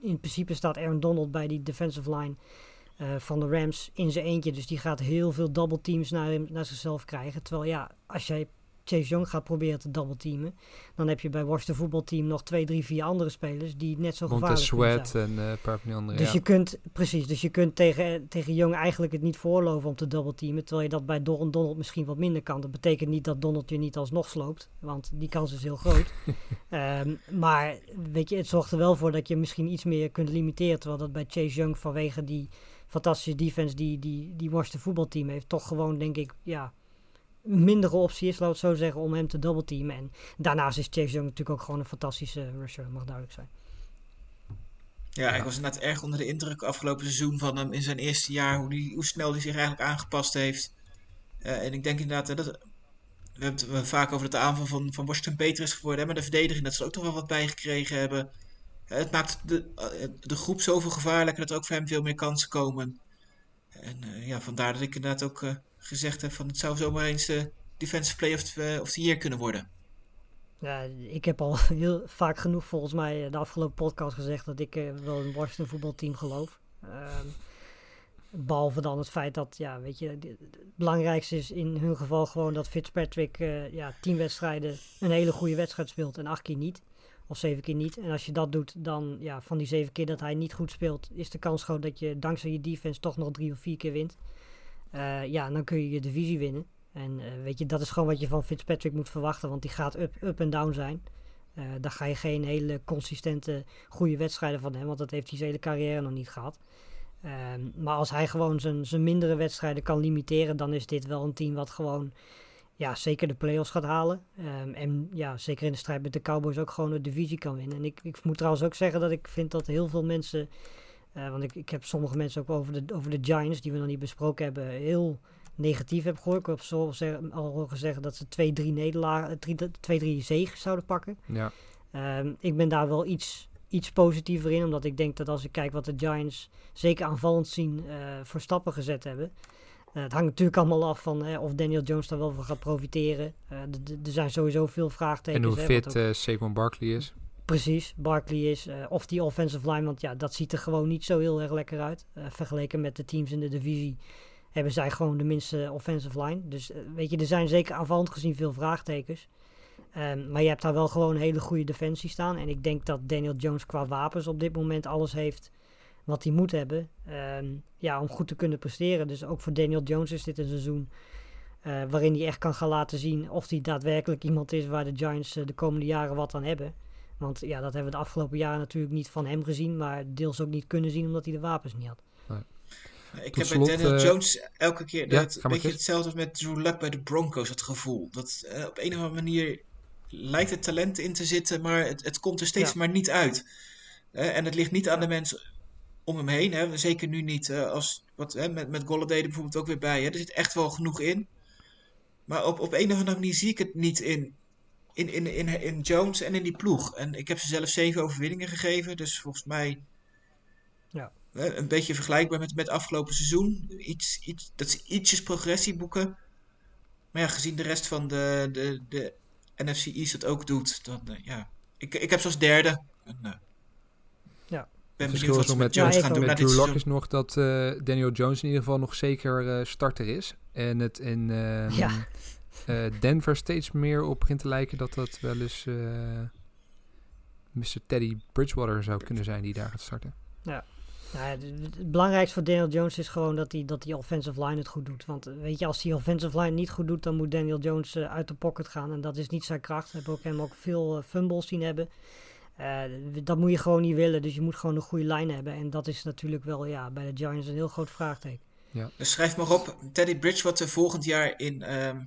in principe staat Aaron Donald bij die defensive line eh, van de Rams in zijn eentje. Dus die gaat heel veel double teams naar, hem, naar zichzelf krijgen. Terwijl ja, als jij Chase Young gaat proberen te double teamen, dan heb je bij Washington voetbalteam nog twee, drie, vier andere spelers die net zo Montez gevaarlijk Sweat zijn. en eh, een paar van andere. Dus ja. je kunt, precies, dus je kunt tegen, tegen Young eigenlijk het niet voorloven om te double teamen. Terwijl je dat bij Don, Donald misschien wat minder kan. Dat betekent niet dat Donald je niet alsnog sloopt. Want die kans is heel groot. Ehm, maar weet je, het zorgt er wel voor dat je misschien iets meer kunt limiteren. Terwijl dat bij Chase Young vanwege die fantastische defense die, die, die Washington voetbalteam heeft. Toch gewoon denk ik, ja, mindere optie is, laat het zo zeggen, om hem te double teamen. En daarnaast is Chase Young natuurlijk ook gewoon een fantastische rusher, mag duidelijk zijn. Ja, ik was inderdaad erg onder de indruk afgelopen seizoen van hem in zijn eerste jaar. Hoe, hoe snel hij zich eigenlijk aangepast heeft. Eh, en ik denk inderdaad hè, dat. We hebben het vaak over dat de aanval van, van Washington beter is geworden. Hè, maar de verdediging, dat ze ook toch wel wat bij gekregen hebben. Eh, het maakt de, eh, de groep zoveel gevaarlijker dat er ook voor hem veel meer kansen komen. En eh, ja, vandaar dat ik inderdaad ook eh, gezegd heb van het zou zomaar eens de Defensive Play of the, of the Year kunnen worden. Ja, ik heb al heel vaak genoeg volgens mij eh, de afgelopen podcast gezegd dat ik eh, wel een Washington voetbalteam geloof. Ehm, behalve dan het feit dat, ja, weet je, het belangrijkste is in hun geval gewoon dat Fitzpatrick eh, ja, tien wedstrijden een hele goede wedstrijd speelt en acht keer niet. Of zeven keer niet. En als je dat doet, dan ja, van die zeven keer dat hij niet goed speelt, is de kans groot dat je dankzij je defense toch nog drie of vier keer wint. Eh, ja, dan kun je je divisie winnen. En eh, weet je, dat is gewoon wat je van Fitzpatrick moet verwachten, want die gaat up, up en down zijn. Eh daar ga je geen hele consistente goede wedstrijden van hem, want dat heeft hij zijn hele carrière nog niet gehad. Ehm, maar als hij gewoon zijn, zijn mindere wedstrijden kan limiteren, dan is dit wel een team wat gewoon ja, zeker de playoffs gaat halen. Ehm, en ja, zeker in de strijd met de Cowboys ook gewoon de divisie kan winnen. En ik, ik moet trouwens ook zeggen dat ik vind dat heel veel mensen, eh, want ik, ik heb sommige mensen ook over de, over de Giants, die we nog niet besproken hebben, heel negatief heb gehoord. Ik heb zo al horen zeggen dat ze 2-3 nederlagen, 2-3 zege zouden pakken. Ja. Ehm, ik ben daar wel iets, iets positiever in, omdat ik denk dat als ik kijk wat de Giants zeker aanvallend zien eh, voor stappen gezet hebben. Eh, het hangt natuurlijk allemaal af van of Daniel Jones daar wel van gaat profiteren. Eh, er zijn sowieso veel vraagtekens. En hoe hè, fit ook- eh Saquon Barkley is. Precies, Barkley is. of die offensive line, want ja, dat ziet er gewoon niet zo heel erg lekker uit. Vergeleken met de teams in de divisie hebben zij gewoon de minste offensive line. Dus weet je, er zijn zeker aanvallend gezien veel vraagtekens. Ehm, maar je hebt daar wel gewoon een hele goede defensie staan. En ik denk dat Daniel Jones qua wapens op dit moment alles heeft wat hij moet hebben. ehm, ja, om goed te kunnen presteren. Dus ook voor Daniel Jones is dit een seizoen eh, waarin hij echt kan gaan laten zien of hij daadwerkelijk iemand is waar de Giants eh, de komende jaren wat aan hebben. Want ja, dat hebben we de afgelopen jaren natuurlijk niet van hem gezien, maar deels ook niet kunnen zien omdat hij de wapens niet had. Ik Tot heb slot, bij Daniel eh, Jones elke keer ja, dat, een beetje hetzelfde als met Drew Luck bij de Broncos, het gevoel. Dat eh, op een of andere manier lijkt het talent in te zitten, maar het, het komt er steeds Ja. maar niet uit. En het ligt niet aan de mensen om hem heen. Hè. Zeker nu niet. eh, als, wat, hè, met, met Golladay er bijvoorbeeld ook weer bij. Hè. Er zit echt wel genoeg in. Maar op, op een of andere manier zie ik het niet in, in, in, in, in Jones en in die ploeg. En ik heb ze zelf zeven overwinningen gegeven. Dus volgens mij Ja. een beetje vergelijkbaar met, met afgelopen seizoen. Iets, iets, dat ze ietsjes progressie boeken. Maar ja, gezien de rest van de, de, de NFC East dat ook doet, dan eh, ja. Ik, ik heb ze als derde. En, eh. Ben verschil wat is nog met met, Jones Ja, gaan doen met Drew Lock is nog dat eh, Daniel Jones in ieder geval nog zeker eh, starter is. En het in ehm, Ja. eh, Denver steeds meer op begint te lijken dat dat wel eens eh, Mr. Teddy Bridgewater zou kunnen zijn die daar gaat starten. Nou ja, het, belangrijkste voor Daniel Jones is gewoon dat hij dat die offensive line het goed doet. Want weet je, als die offensive line niet goed doet, dan moet Daniel Jones uit de pocket gaan. En dat is niet zijn kracht. We hebben ook hem ook veel fumbles zien hebben. Eh, dat moet je gewoon niet willen. Dus je moet gewoon een goede line hebben. En dat is natuurlijk wel ja, bij de Giants een heel groot vraagteken. Dus schrijf maar op, Teddy Bridgewater volgend jaar in, ehm,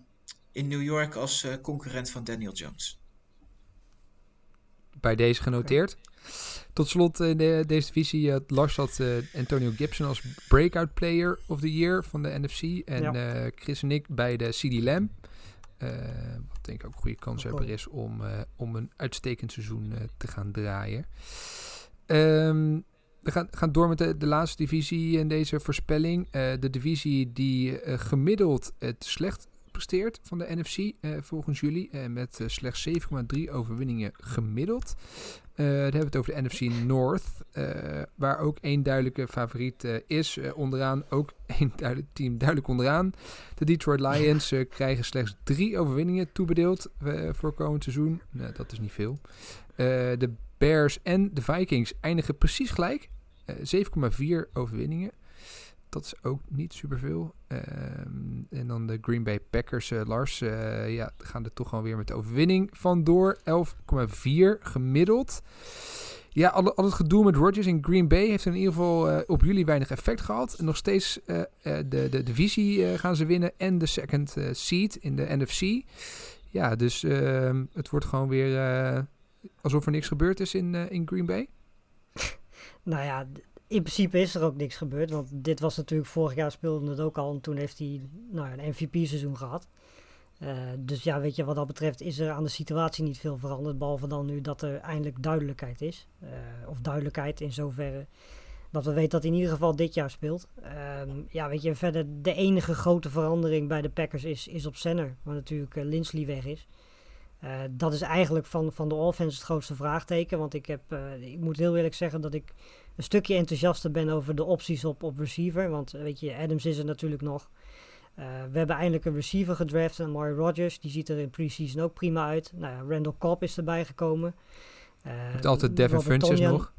in New York als eh, concurrent van Daniel Jones. Bij deze genoteerd. Tot slot in de, deze divisie had Lars had eh, Antonio Gibson als breakout player of the year van de NFC. En Ja. eh, Chris en ik bij de CD Lamb. Denk ik ook een goede Oké. kanshebber is om, eh, om een uitstekend seizoen eh, te gaan draaien. Ehm, we gaan, gaan door met de, de laatste divisie in deze voorspelling. Eh, de divisie die gemiddeld het slecht presteert van de NFC eh, volgens jullie. eh, met eh, slechts 7,3 overwinningen gemiddeld. Dan hebben we het over de NFC North. waar ook één duidelijke favoriet is. Onderaan ook één duidelijk team duidelijk onderaan. De Detroit Lions krijgen slechts drie overwinningen toebedeeld voor komend seizoen. Nou, dat is niet veel. De Bears en de Vikings eindigen precies gelijk. Eh, 7,4 overwinningen. Dat is ook niet superveel. Ehm en dan de Green Bay Packers, eh, Lars, eh, ja, gaan er toch gewoon weer met de overwinning vandoor. 11,4 gemiddeld. Ja, al, het gedoe met Rodgers in Green Bay heeft in ieder geval eh, op jullie weinig effect gehad. Nog steeds de, de divisie gaan ze winnen en de second seed in de NFC. Ja, dus ehm, het wordt gewoon weer alsof er niks gebeurd is in, in Green Bay. Nou ja, in principe is er ook niks gebeurd. Want dit was natuurlijk vorig jaar speelde het ook al. En toen heeft hij nou, een MVP-seizoen gehad. Eh, dus ja, weet je, wat dat betreft is er aan de situatie niet veel veranderd. Behalve dan nu dat er eindelijk duidelijkheid is. Eh, of duidelijkheid in zoverre dat we weten dat hij in ieder geval dit jaar speelt. Ehm, ja, weet je, verder de enige grote verandering bij de Packers is, is op center. Waar natuurlijk Lindsley weg is. Dat is eigenlijk van, van de offense het grootste vraagteken. Want ik, heb, ik moet heel eerlijk zeggen dat ik een stukje enthousiaster ben over de opties op, op receiver. Want eh, weet je, Adams is er natuurlijk nog. Eh, we hebben eindelijk een receiver gedraft, en Mario Rodgers. Die ziet er in preseason ook prima uit. Nou ja, Randall Cobb is erbij gekomen. Eh, Je hebt altijd Devin Funches nog.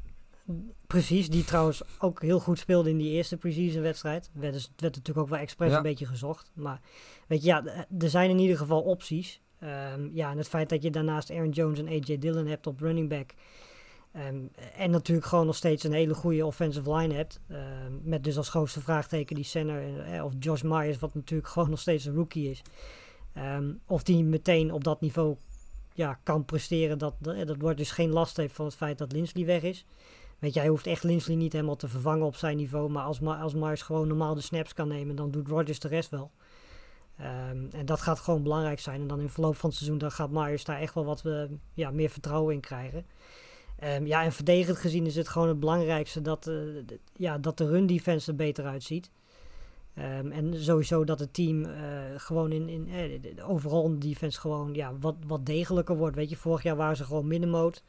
Precies, die trouwens ook heel goed speelde in die eerste preseason wedstrijd. Werd, dus, werd natuurlijk ook wel expres Ja. een beetje gezocht. Maar weet je, ja, er zijn in ieder geval opties. Ehm, ja, en het feit dat je daarnaast Aaron Jones en AJ Dillon hebt op running back. Ehm, en natuurlijk gewoon nog steeds een hele goede offensive line hebt. ehm, met dus als grootste vraagteken die center. eh, of Josh Myers, wat natuurlijk gewoon nog steeds een rookie is. Ehm, of die meteen op dat niveau ja, kan presteren. Dat, dat, dat wordt dus geen last heeft van het feit dat Linsley weg is. Weet je, hij hoeft echt Linsley niet helemaal te vervangen op zijn niveau. Maar als, als Myers gewoon normaal de snaps kan nemen, dan doet Rodgers de rest wel. En dat gaat gewoon belangrijk zijn. En dan in verloop van het seizoen dan gaat Myers daar echt wel wat eh, ja, meer vertrouwen in krijgen. Ehm, ja, en verdedigend gezien is het gewoon het belangrijkste dat, eh, ja, dat de run defense er beter uitziet. Ehm, en sowieso dat het team eh, gewoon in, in eh, overal in de defense gewoon ja, wat, wat degelijker wordt. Weet je, vorig jaar waren ze gewoon middenmoot.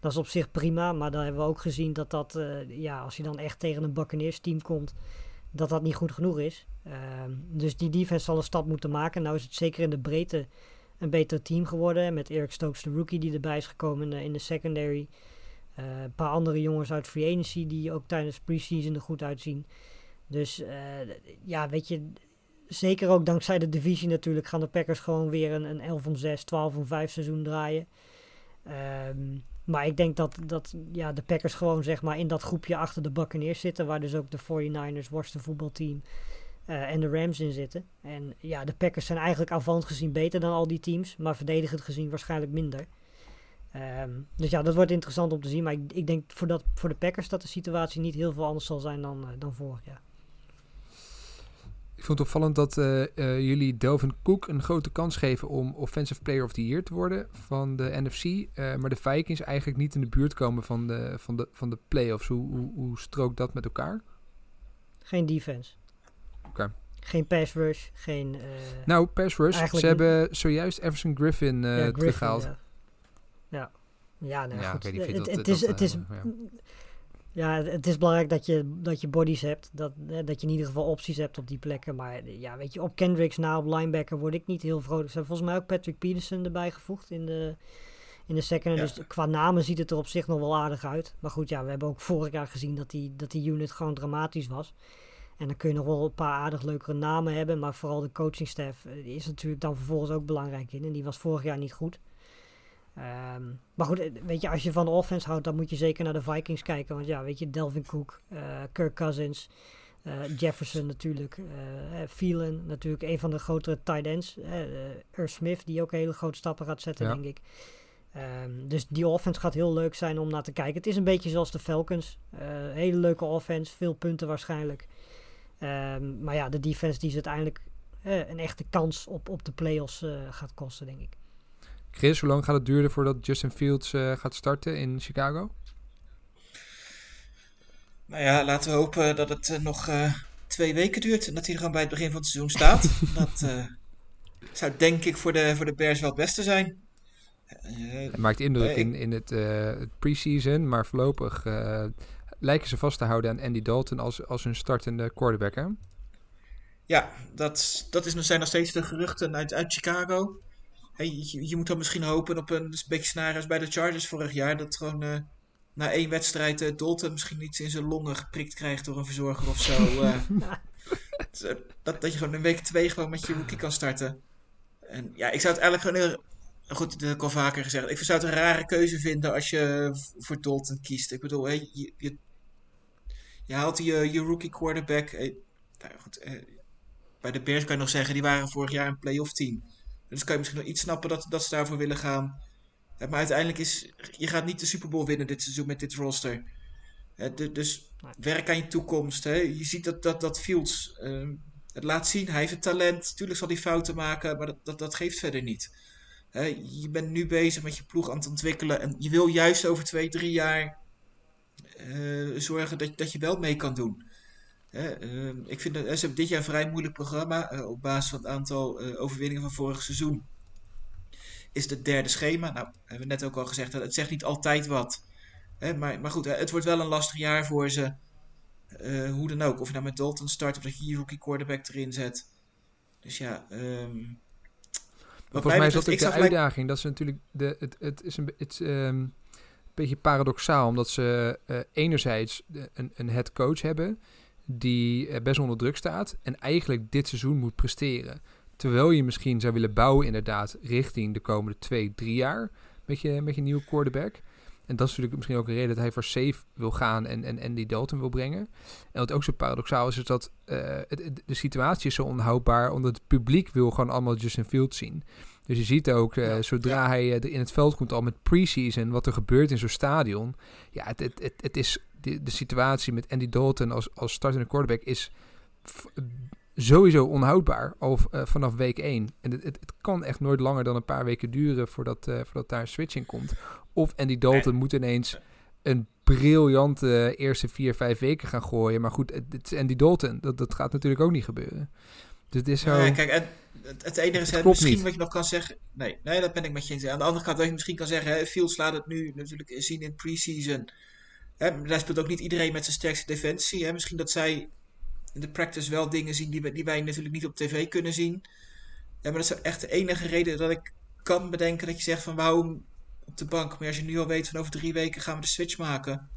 Dat is op zich prima, maar dan hebben we ook gezien dat dat, eh, ja, als je dan echt tegen een Buccaneers team komt, dat dat niet goed genoeg is. Ehm, dus die defense zal een stap moeten maken. Nou is het zeker in de breedte een beter team geworden. Met Eric Stokes, de rookie, die erbij is gekomen in de secondary. Eh, een paar andere jongens uit free agency die ook tijdens preseason er goed uitzien. Dus eh, ja, weet je, zeker ook dankzij de divisie natuurlijk gaan de Packers gewoon weer een, een 11 om 6, 12 om 5 seizoen draaien. Ehm, maar ik denk dat, dat ja, de Packers gewoon zeg maar in dat groepje achter de Buccaneers zitten. Waar dus ook de 49ers, Washington voetbalteam eh, en de Rams in zitten. En ja, de Packers zijn eigenlijk aanvallend gezien beter dan al die teams. Maar verdedigend gezien waarschijnlijk minder. Ehm, dus ja, dat wordt interessant om te zien. Maar ik, ik denk voor, dat, voor de Packers dat de situatie niet heel veel anders zal zijn dan, eh, dan vorig jaar. Ik vond het opvallend dat eh, eh, jullie Delvin Cook een grote kans geven om Offensive Player of the Year te worden van de NFC. eh, maar de Vikings eigenlijk niet in de buurt komen van de, van de, van de playoffs. Hoe, hoe, hoe strookt dat met elkaar? Geen defense. Oké. Geen pass rush. Geen. eh, Nou, pass rush. Ze niet. hebben zojuist Everson Griffin eh ja, Griffin, teruggehaald. Ja, ja. ja, nou, Ja, goed. ik weet niet of je het, dat- het dat, is, het is, ja. ja, het- is belangrijk dat je, dat je bodies hebt. Dat, dat je in ieder geval opties hebt op die plekken. Maar eh, ja, weet je, op Kendricks na op linebacker word ik niet heel vrolijk. Ze hebben volgens mij ook Patrick Peterson erbij gevoegd in de, in de second. Ja. Dus qua namen ziet het er op zich nog wel aardig uit. Maar goed, ja, we hebben ook vorig jaar gezien dat die, dat die unit gewoon dramatisch was. En dan kun je nog wel een paar aardig leukere namen hebben. Maar vooral de coachingstaff eh, is natuurlijk dan vervolgens ook belangrijk in. En die was vorig jaar niet goed. Ehm, maar goed, eh, weet je, als je van de offense houdt, dan moet je zeker naar de Vikings kijken. Want ja, weet je, Delvin Cook, eh, Kirk Cousins, eh, Jefferson natuurlijk, eh Phelan natuurlijk, een van de grotere tight ends. Irv Smith, die ook hele grote stappen gaat zetten, Ja. denk ik. Ehm, dus die offense gaat heel leuk zijn om naar te kijken. Het is een beetje zoals de Falcons. Eh, hele leuke offense, veel punten waarschijnlijk. Ehm, maar ja, de defense die ze uiteindelijk een echte kans op, op de playoffs eh gaat kosten, denk ik. Chris, hoe lang gaat het duren voordat Justin Fields eh, gaat starten in Chicago? Nou ja, laten we hopen dat het eh, nog eh, twee weken duurt en dat hij er gewoon bij het begin van het seizoen staat. dat zou denk ik voor de, voor de Bears wel het beste zijn. Hij maakt indruk in, in het, het preseason, maar voorlopig lijken ze vast te houden aan Andy Dalton als, als hun startende quarterback. Hè? Ja, dat, dat is, zijn nog steeds de geruchten uit, uit Chicago. Je, je moet dan misschien hopen op een, dus beetje scenario als bij de Chargers vorig jaar. Dat gewoon eh, na één wedstrijd eh, Dalton misschien iets in zijn longen geprikt krijgt door een verzorger of zo. eh. dat, dat, dat je gewoon in week twee gewoon met je rookie kan starten. En ja, ik zou het eigenlijk gewoon heel... Goed, dat heb ik al vaker gezegd. Ik zou het een rare keuze vinden als je voor Dalton kiest. Ik bedoel, hey, je, je, je haalt je, je rookie quarterback. nou goed, eh, bij de Bears kan je nog zeggen, die waren vorig jaar een playoff team. Dus kan je misschien nog iets snappen dat, dat ze daarvoor willen gaan. Eh, Maar uiteindelijk is, je gaat niet de Super Bowl winnen dit seizoen met dit roster. Eh, du- dus werk aan je toekomst. Hè. Je ziet dat, dat, dat Fields eh, het laat zien. Hij heeft het talent. Tuurlijk zal hij fouten maken, maar dat, dat, dat geeft verder niet. Je bent nu bezig met je ploeg aan het ontwikkelen. En je wil juist over twee, drie jaar eh, zorgen dat, dat je wel mee kan doen. Hè, ehm, ik vind dat ze hebben dit jaar een vrij moeilijk programma eh, op basis van het aantal eh, overwinningen van vorig seizoen. Is het derde schema. Nou, hebben we net ook al gezegd, dat het zegt niet altijd wat. Hè, maar, maar goed, hè, het wordt wel een lastig jaar voor ze. Eh, hoe dan ook. Of je nou met Dalton start of dat je je rookie quarterback erin zet. Dus ja, wat Volgens mij is dat ook de gelijk- uitdaging. Dat ze natuurlijk de, het, het is een, het, ehm, een beetje paradoxaal, omdat ze enerzijds een, een head coach hebben die best onder druk staat en eigenlijk dit seizoen moet presteren. Terwijl je misschien zou willen bouwen inderdaad richting de komende twee, drie jaar met je, met je nieuwe quarterback. En dat is natuurlijk misschien ook een reden dat hij voor safe wil gaan en, en, en die Dalton wil brengen. En wat ook zo paradoxaal is, is dat eh, het, de situatie is zo onhoudbaar, omdat het publiek wil gewoon allemaal Justin Fields zien. Dus je ziet ook, eh, Ja, zodra ja. hij eh, in het veld komt, al met preseason, wat er gebeurt in zo'n stadion. Ja, het, het, het, het is de, de situatie met Andy Dalton als, als startende quarterback is sowieso onhoudbaar eh, vanaf week 1. En het, het, het kan echt nooit langer dan een paar weken duren voordat, eh, voordat daar een switch in komt. Of Andy Dalton moet ineens een briljante eerste vier, vijf weken gaan gooien. Maar goed, het, is Andy Dalton. Dat, dat gaat natuurlijk ook niet gebeuren. Dus het is zo... Nee, kijk, het, het enige is Het misschien niet. wat je nog kan zeggen. Nee, nee, dat ben ik met je eens. Aan de andere kant, wat je misschien kan zeggen, hè, Fields laat het nu natuurlijk zien in preseason. Hè, daar speelt ook niet iedereen met zijn sterkste defensie. Hè. Misschien dat zij in de practice wel dingen zien die, wij- die wij natuurlijk niet op tv kunnen zien. Ja, maar dat is echt de enige reden dat ik kan bedenken dat je zegt van waarom op de bank. Maar als je nu al weet van over drie weken gaan we de switch maken.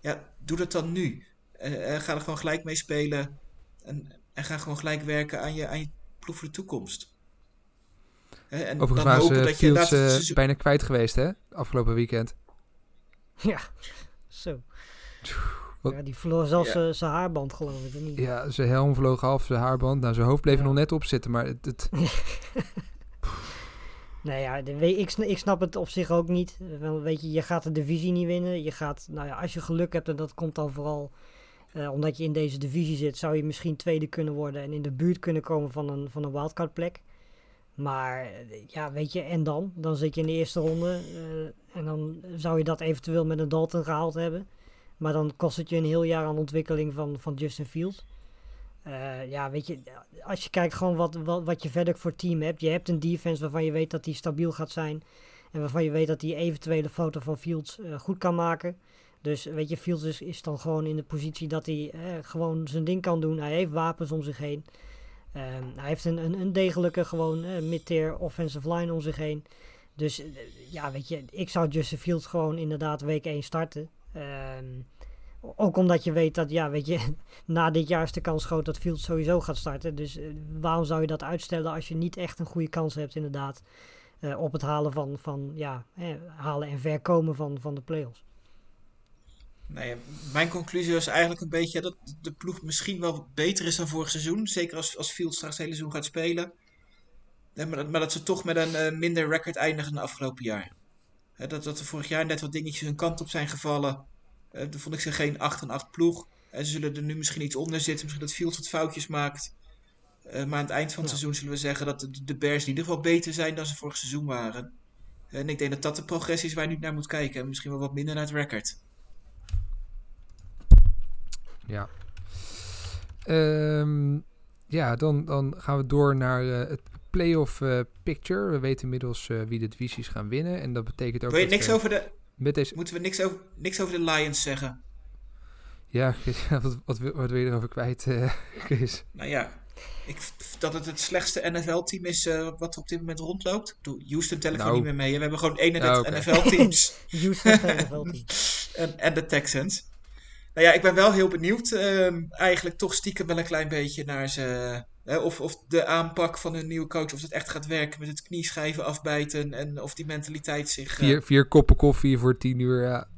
Ja, doe dat dan nu. Eh, eh, ga er gewoon gelijk mee spelen. En, en ga gewoon gelijk werken aan je, aan je ploeg voor de toekomst. Hè, en Overigens hopen ze dat je Fields het eh, bijna kwijt geweest, hè? Afgelopen weekend. Ja, zo. Wat- Ja, die verloor zelfs Ja. zijn- haarband, geloof ik. niet? Ja, zijn helm vloog af, zijn haarband. Nou, zijn hoofd bleef er Ja. nog net op zitten, maar het... het Nee, ja, de- ik, ik snap het op zich ook niet. Wel, weet je, je gaat de divisie niet winnen. Je gaat, nou ja, als je geluk hebt, en dat komt dan vooral eh, omdat je in deze divisie zit, zou je misschien tweede kunnen worden en in de buurt kunnen komen van een, van een wildcard plek. Maar eh, ja, weet je, en dan? Dan zit je in de eerste ronde eh, en dan zou je dat eventueel met een Dalton gehaald hebben. Maar dan kost het je een heel jaar aan ontwikkeling van, van Justin Fields. Eh, ja, weet je, als je kijkt gewoon wat, wat, wat je verder voor team hebt. Je hebt een defense waarvan je weet dat die stabiel gaat zijn. En waarvan je weet dat die eventuele foto van Fields goed kan maken. Dus weet je, Fields is, is dan gewoon in de positie dat hij gewoon zijn ding kan doen. Hij heeft wapens om zich heen. Ehm, hij heeft een, een, degelijke gewoon eh, mid-tier offensive line om zich heen. Dus eh, ja, weet je, ik zou Justin Fields gewoon inderdaad week 1 starten. Ehm, ook omdat je weet dat, ja, weet je, na dit jaar is de kans groot dat Fields sowieso gaat starten. Dus eh, waarom zou je dat uitstellen als je niet echt een goede kans hebt, inderdaad, op het halen van, van ja, halen en verkomen van, van de playoffs. Nou mijn conclusie was eigenlijk een beetje dat de ploeg misschien wel beter is dan vorig seizoen. Zeker als, als Fields straks het hele seizoen gaat spelen. Nee, maar, dat, maar dat ze toch met een eh, minder record eindigen dan afgelopen jaar. Dat, dat er vorig jaar net wat dingetjes hun kant op zijn gevallen. Dan vond ik ze geen 8 en 8 ploeg. En ze zullen er nu misschien iets onder zitten. Misschien dat Fields wat foutjes maakt. Eh, maar aan het eind van het Ja. seizoen zullen we zeggen dat de, de Bears in ieder geval beter zijn dan ze vorig seizoen waren. En ik denk dat dat de progressie is waar je nu naar moet kijken. En misschien wel wat minder naar het record. Ja. Ehm, ja, dan, dan gaan we door naar eh, het playoff eh, picture. We weten inmiddels eh, wie de divisies gaan winnen. En dat betekent ook Wil je niks we over de, met deze... Moeten we niks over, niks over de Lions zeggen? Ja, Chris, wat, wat, wil- wat wil je erover kwijt, eh, Chris? Nou ja, ik, dat het het slechtste NFL-team is eh, wat er op dit moment rondloopt. Ik bedoel, Houston tel ik Nou. niet meer mee. We hebben gewoon 31 Ja, oké. NFL-teams Houston is een NFL team. en, en de Texans. Nou ja, ik ben wel heel benieuwd. ehm, eigenlijk toch stiekem wel een klein beetje naar ze. hè, of, of de aanpak van hun nieuwe coach, of het echt gaat werken met het knieschijven afbijten. En of die mentaliteit zich... eh, Vier, vier koppen koffie voor tien uur, ja.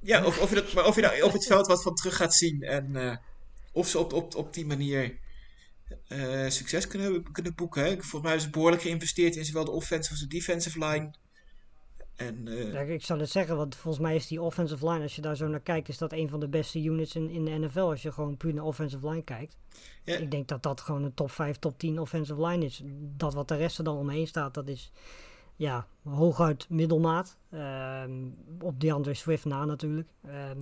Ja, of, of, je dat, maar of je daar op het veld wat van terug gaat zien. En eh, of ze op, op, op die manier eh, succes kunnen, kunnen boeken. Hè. Volgens mij ze behoorlijk geïnvesteerd in zowel de offensive als de defensive line. En eh, Ja, ik zou het zeggen, want volgens mij is die offensive line, als je daar zo naar kijkt, is dat een van de beste units in, in de NFL. Als je gewoon puur naar offensive line kijkt. Ik denk dat dat gewoon een top 5, top 10 offensive line is. Dat wat de rest er dan omheen staat, dat is ja, hooguit middelmaat. Ehm, op DeAndre Swift na natuurlijk. Ehm,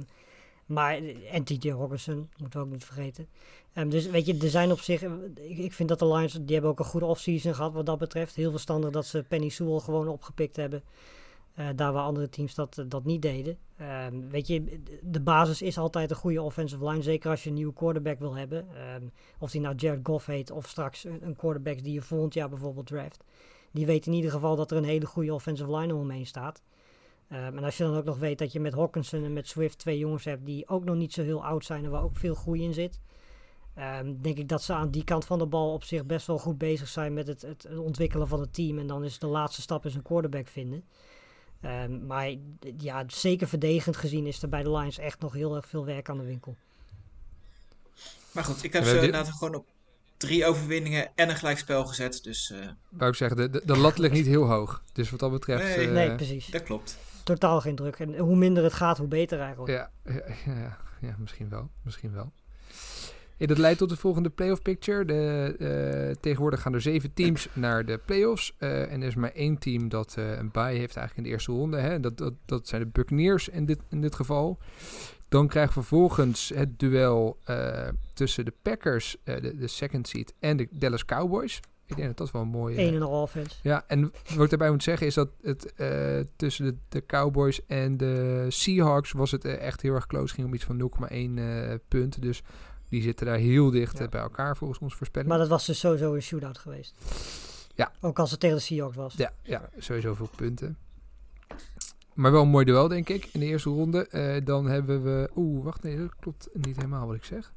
maar, en TJ Hawkinson, moeten we ook niet vergeten. Ehm, dus weet je, er zijn op zich, ik, ik vind dat de Lions, die hebben ook een goede offseason gehad wat dat betreft. Heel verstandig dat ze Penny Sewell gewoon opgepikt hebben. Eh, daar waar andere teams dat, dat niet deden. Ehm, weet je, de basis is altijd een goede offensive line. Zeker als je een nieuwe quarterback wil hebben. Ehm, of die nou Jared Goff heet of straks een, quarterback die je volgend jaar bijvoorbeeld draft. Die weet in ieder geval dat er een hele goede offensive line omheen staat. Ehm, en als je dan ook nog weet dat je met Hawkinson en met Swift twee jongens hebt die ook nog niet zo heel oud zijn en waar ook veel groei in zit. denk ik dat ze aan die kant van de bal op zich best wel goed bezig zijn met het, het ontwikkelen van het team. En dan is de laatste stap is een quarterback vinden. Ehm, maar ja, zeker verdedigend gezien is er bij de Lions echt nog heel erg veel werk aan de winkel. maar goed, ik heb ze dit- inderdaad gewoon op drie overwinningen en een gelijkspel gezet. Dus eh, Wou ik zeggen, de, de, de lat ligt niet heel hoog. Dus wat dat betreft... Nee. eh, nee, precies. dat klopt. Totaal geen druk. En hoe minder het gaat, hoe beter eigenlijk. Ja, ja, ja, ja, misschien wel. Misschien wel. Hey, dat leidt tot de volgende playoff picture. De, eh, tegenwoordig gaan er zeven teams naar de playoffs. eh en er is maar één team dat eh, een bye heeft eigenlijk in de eerste ronde. Hè. Dat, dat, dat zijn de Buccaneers in dit, in dit geval. Dan krijgen we vervolgens het duel tussen de Packers, de, de second seed, en de Dallas Cowboys. Ik denk dat dat wel een mooie... Een en al offense. Ja, en wat ik daarbij moet zeggen is dat het tussen de, de Cowboys en de Seahawks was het echt heel erg close. ging om iets van 0,1 eh punt. Dus die zitten daar heel dicht Ja. bij elkaar volgens ons voorspelling. Maar dat was dus sowieso een shootout geweest. Ja. Ook als het tegen de Seahawks was. Ja, ja, sowieso veel punten. Maar wel een mooi duel, denk ik, in de eerste ronde. Eh, dan hebben we... Oeh, wacht, nee, dat klopt niet helemaal wat ik zeg.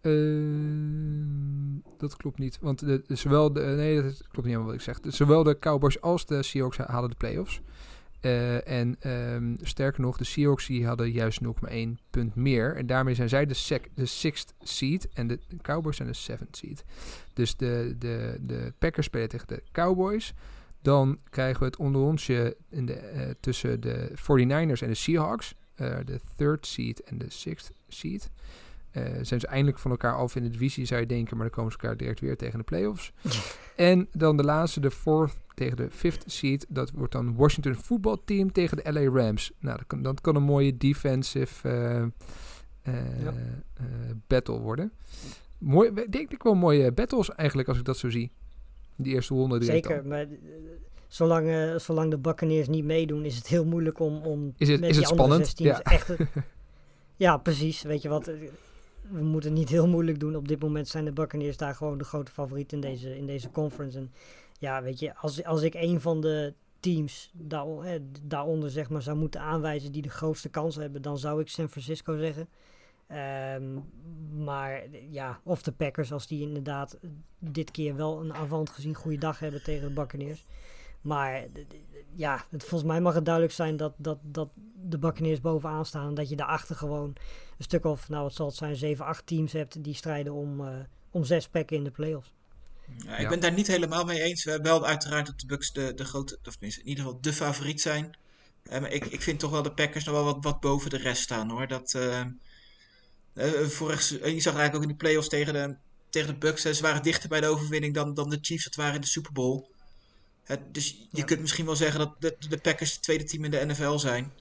Eh, dat klopt niet, want de, de- zowel de... Nee, dat klopt niet helemaal wat ik zeg. De- zowel de Cowboys als de Seahawks halen de playoffs. Eh, en ehm, sterker nog, de Seahawks hadden juist 0,1 punt meer. En daarmee zijn zij de, sixth seed en de Cowboys zijn de seventh seed. Dus de, de, de Packers spelen tegen de Cowboys. Dan krijgen we het onderrondje in de, eh, tussen de 49ers en de Seahawks. Eh, de third seed en de sixth seed. Eh, zijn ze eindelijk van elkaar af in de divisie, zou je denken. Maar dan komen ze elkaar direct weer tegen de playoffs. en dan de laatste, de fourth tegen de fifth seed. Dat wordt dan Washington voetbalteam tegen de LA Rams. Nou, dat kan, dat kan een mooie defensive eh, eh, Ja. battle worden. Mooi, denk ik wel mooie battles eigenlijk, als ik dat zo zie. Die eerste ronde Zeker, al. maar zolang, zolang de Buccaneers niet meedoen, is het heel moeilijk om, om Is het- met is het spannend? Ja. echt... ja, precies. Weet je wat, we moeten het niet heel moeilijk doen. Op dit moment zijn de Buccaneers daar gewoon de grote favoriet in deze, in deze conference. En ja, weet je, als, als ik een van de teams daar, daaronder zeg maar zou moeten aanwijzen die de grootste kans hebben, dan zou ik San Francisco zeggen. Ehm, maar ja, of de Packers, als die inderdaad dit keer wel een avant gezien goede dag hebben tegen de Buccaneers. Maar ja, het, volgens mij mag het duidelijk zijn dat, dat, dat de Buccaneers bovenaan staan. En dat je daarachter gewoon een stuk of, nou wat zal het zijn, 7, 8 teams hebt die strijden om, eh, om zes plekken in de playoffs. Ja, ik Ja. ben daar niet helemaal mee eens. We hebben wel uiteraard dat de Bucks de, de grote, of tenminste in ieder geval de favoriet zijn. Eh, maar ik, ik vind toch wel de Packers nog wel wat, wat boven de rest staan hoor. Dat, eh, eh, vorig, eh, je zag eigenlijk ook in die playoffs tegen de, tegen de Bucks. hè, Ze waren dichter bij de overwinning dan, dan de Chiefs het waren in de Super Bowl. Het, dus je Ja. kunt misschien wel zeggen dat de, de Packers het tweede team in de NFL zijn.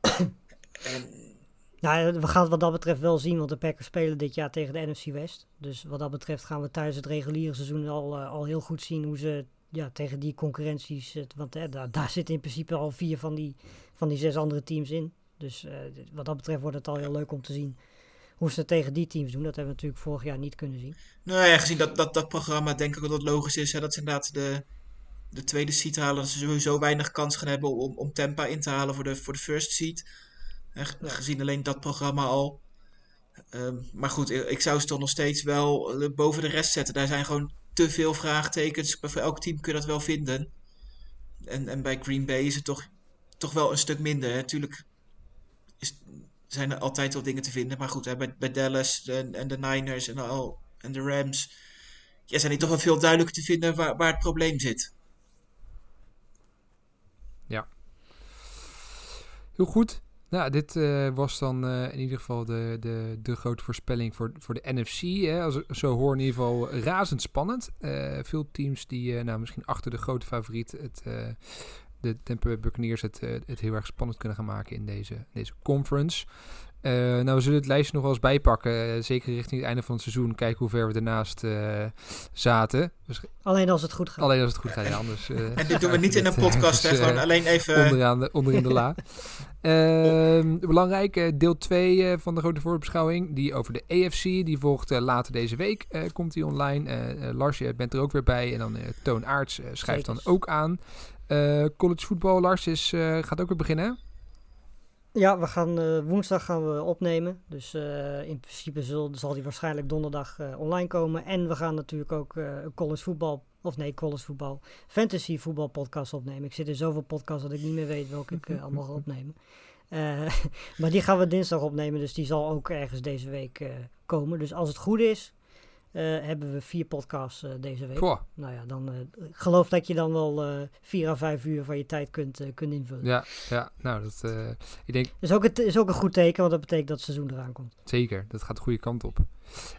en, Nou, we gaan het wat dat betreft wel zien, want de Packers spelen dit jaar tegen de NFC West. Dus wat dat betreft gaan we tijdens het reguliere seizoen al, eh, al heel goed zien hoe ze ja, tegen die concurrenties... want eh, daar, daar zitten in principe al vier van die, van die zes andere teams in. Dus eh, wat dat betreft wordt het al heel leuk om te zien hoe ze het tegen die teams doen. Dat hebben we natuurlijk vorig jaar niet kunnen zien. Nou ja, gezien dat, dat, dat programma denk ik dat het logisch is. Hè, dat ze inderdaad de, de tweede seed halen. Dat ze sowieso weinig kans gaan hebben om, om Tampa in te halen voor de, voor de first Ja. Gezien alleen dat programma al. Ehm, maar goed, ik zou ze toch nog steeds wel eh, boven de rest zetten. Daar zijn gewoon te veel vraagtekens. Maar voor elk team kun je dat wel vinden. En, en bij Green Bay is het toch, toch wel een stuk minder. hè. Natuurlijk is, zijn er altijd wel dingen te vinden. Maar goed, hè, bij, bij Dallas en, en de Niners en, al, en de Rams ja, zijn die toch wel veel duidelijker te vinden waar, waar het probleem zit. Heel goed. Nou, dit eh, was dan eh, in ieder geval de, de, de grote voorspelling voor, voor de NFC. Hè. Als, zo hoor in ieder geval razendspannend. Eh veel teams die nou, misschien achter de grote favoriet het, de Tampa Bay Buccaneers het, het heel erg spannend kunnen gaan maken in deze, deze conference. Eh, nou, we zullen het lijstje nog wel eens bijpakken. eh, zeker richting het einde van het seizoen. Kijken hoe ver we ernaast eh, zaten. Dus, Alleen als het goed gaat. alleen als het goed gaat, ja. Anders, eh, En dit doen we niet in een podcast, dus, eh, Gewoon alleen even. onderaan de, onderin de la. Ehm, belangrijk, eh, deel 2 van de grote voorbeschouwing. Die over de AFC. Die volgt eh, later deze week. eh, komt die online. Lars, je bent er ook weer bij. En dan eh, Toon Aarts eh, schrijft dan ook aan. Eh, college voetbal, Lars, is, eh, gaat ook weer beginnen. Ja, we gaan, eh, woensdag gaan we opnemen. Dus eh, in principe zal, zal die waarschijnlijk donderdag eh, online komen. En we gaan natuurlijk ook college voetbal, of nee, college voetbal, fantasy voetbal podcast opnemen. Ik zit in zoveel podcasts dat ik niet meer weet welke ik allemaal ga opnemen. Maar die gaan we dinsdag opnemen, dus die zal ook ergens deze week komen. Dus als het goed is, hebben we vier podcasts eh, deze week. Goh, Nou ja, dan eh, ik geloof dat je dan wel eh, vier à vijf uur van je tijd kunt, eh, kunt invullen. ja, ja, nou, dat, eh, ik denk Is ook, het is ook een goed teken, want dat betekent dat het seizoen eraan komt. Zeker, dat gaat de goede kant op.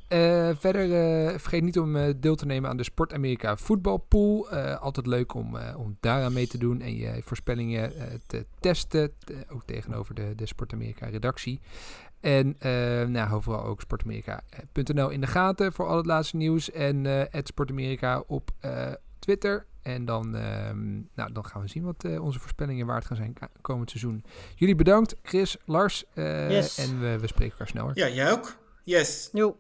Eh, verder eh, vergeet niet om eh, deel te nemen aan de Sport Amerika voetbalpool. Eh, altijd leuk om, eh, om daaraan mee te doen en je voorspellingen eh, te testen. eh, ook tegenover de, de Sport Amerika redactie. En eh nou, hou vooral ook sportamerika.nl in de gaten voor al het laatste nieuws. En eh Sportamerika op eh, Twitter. En dan, ehm, nou, dan gaan we zien wat eh, onze voorspellingen waard gaan zijn komend seizoen. Jullie bedankt, Chris, Lars. eh, Yes. En we, we spreken elkaar snel. hoor. Ja, jij ook? Yes. Jo.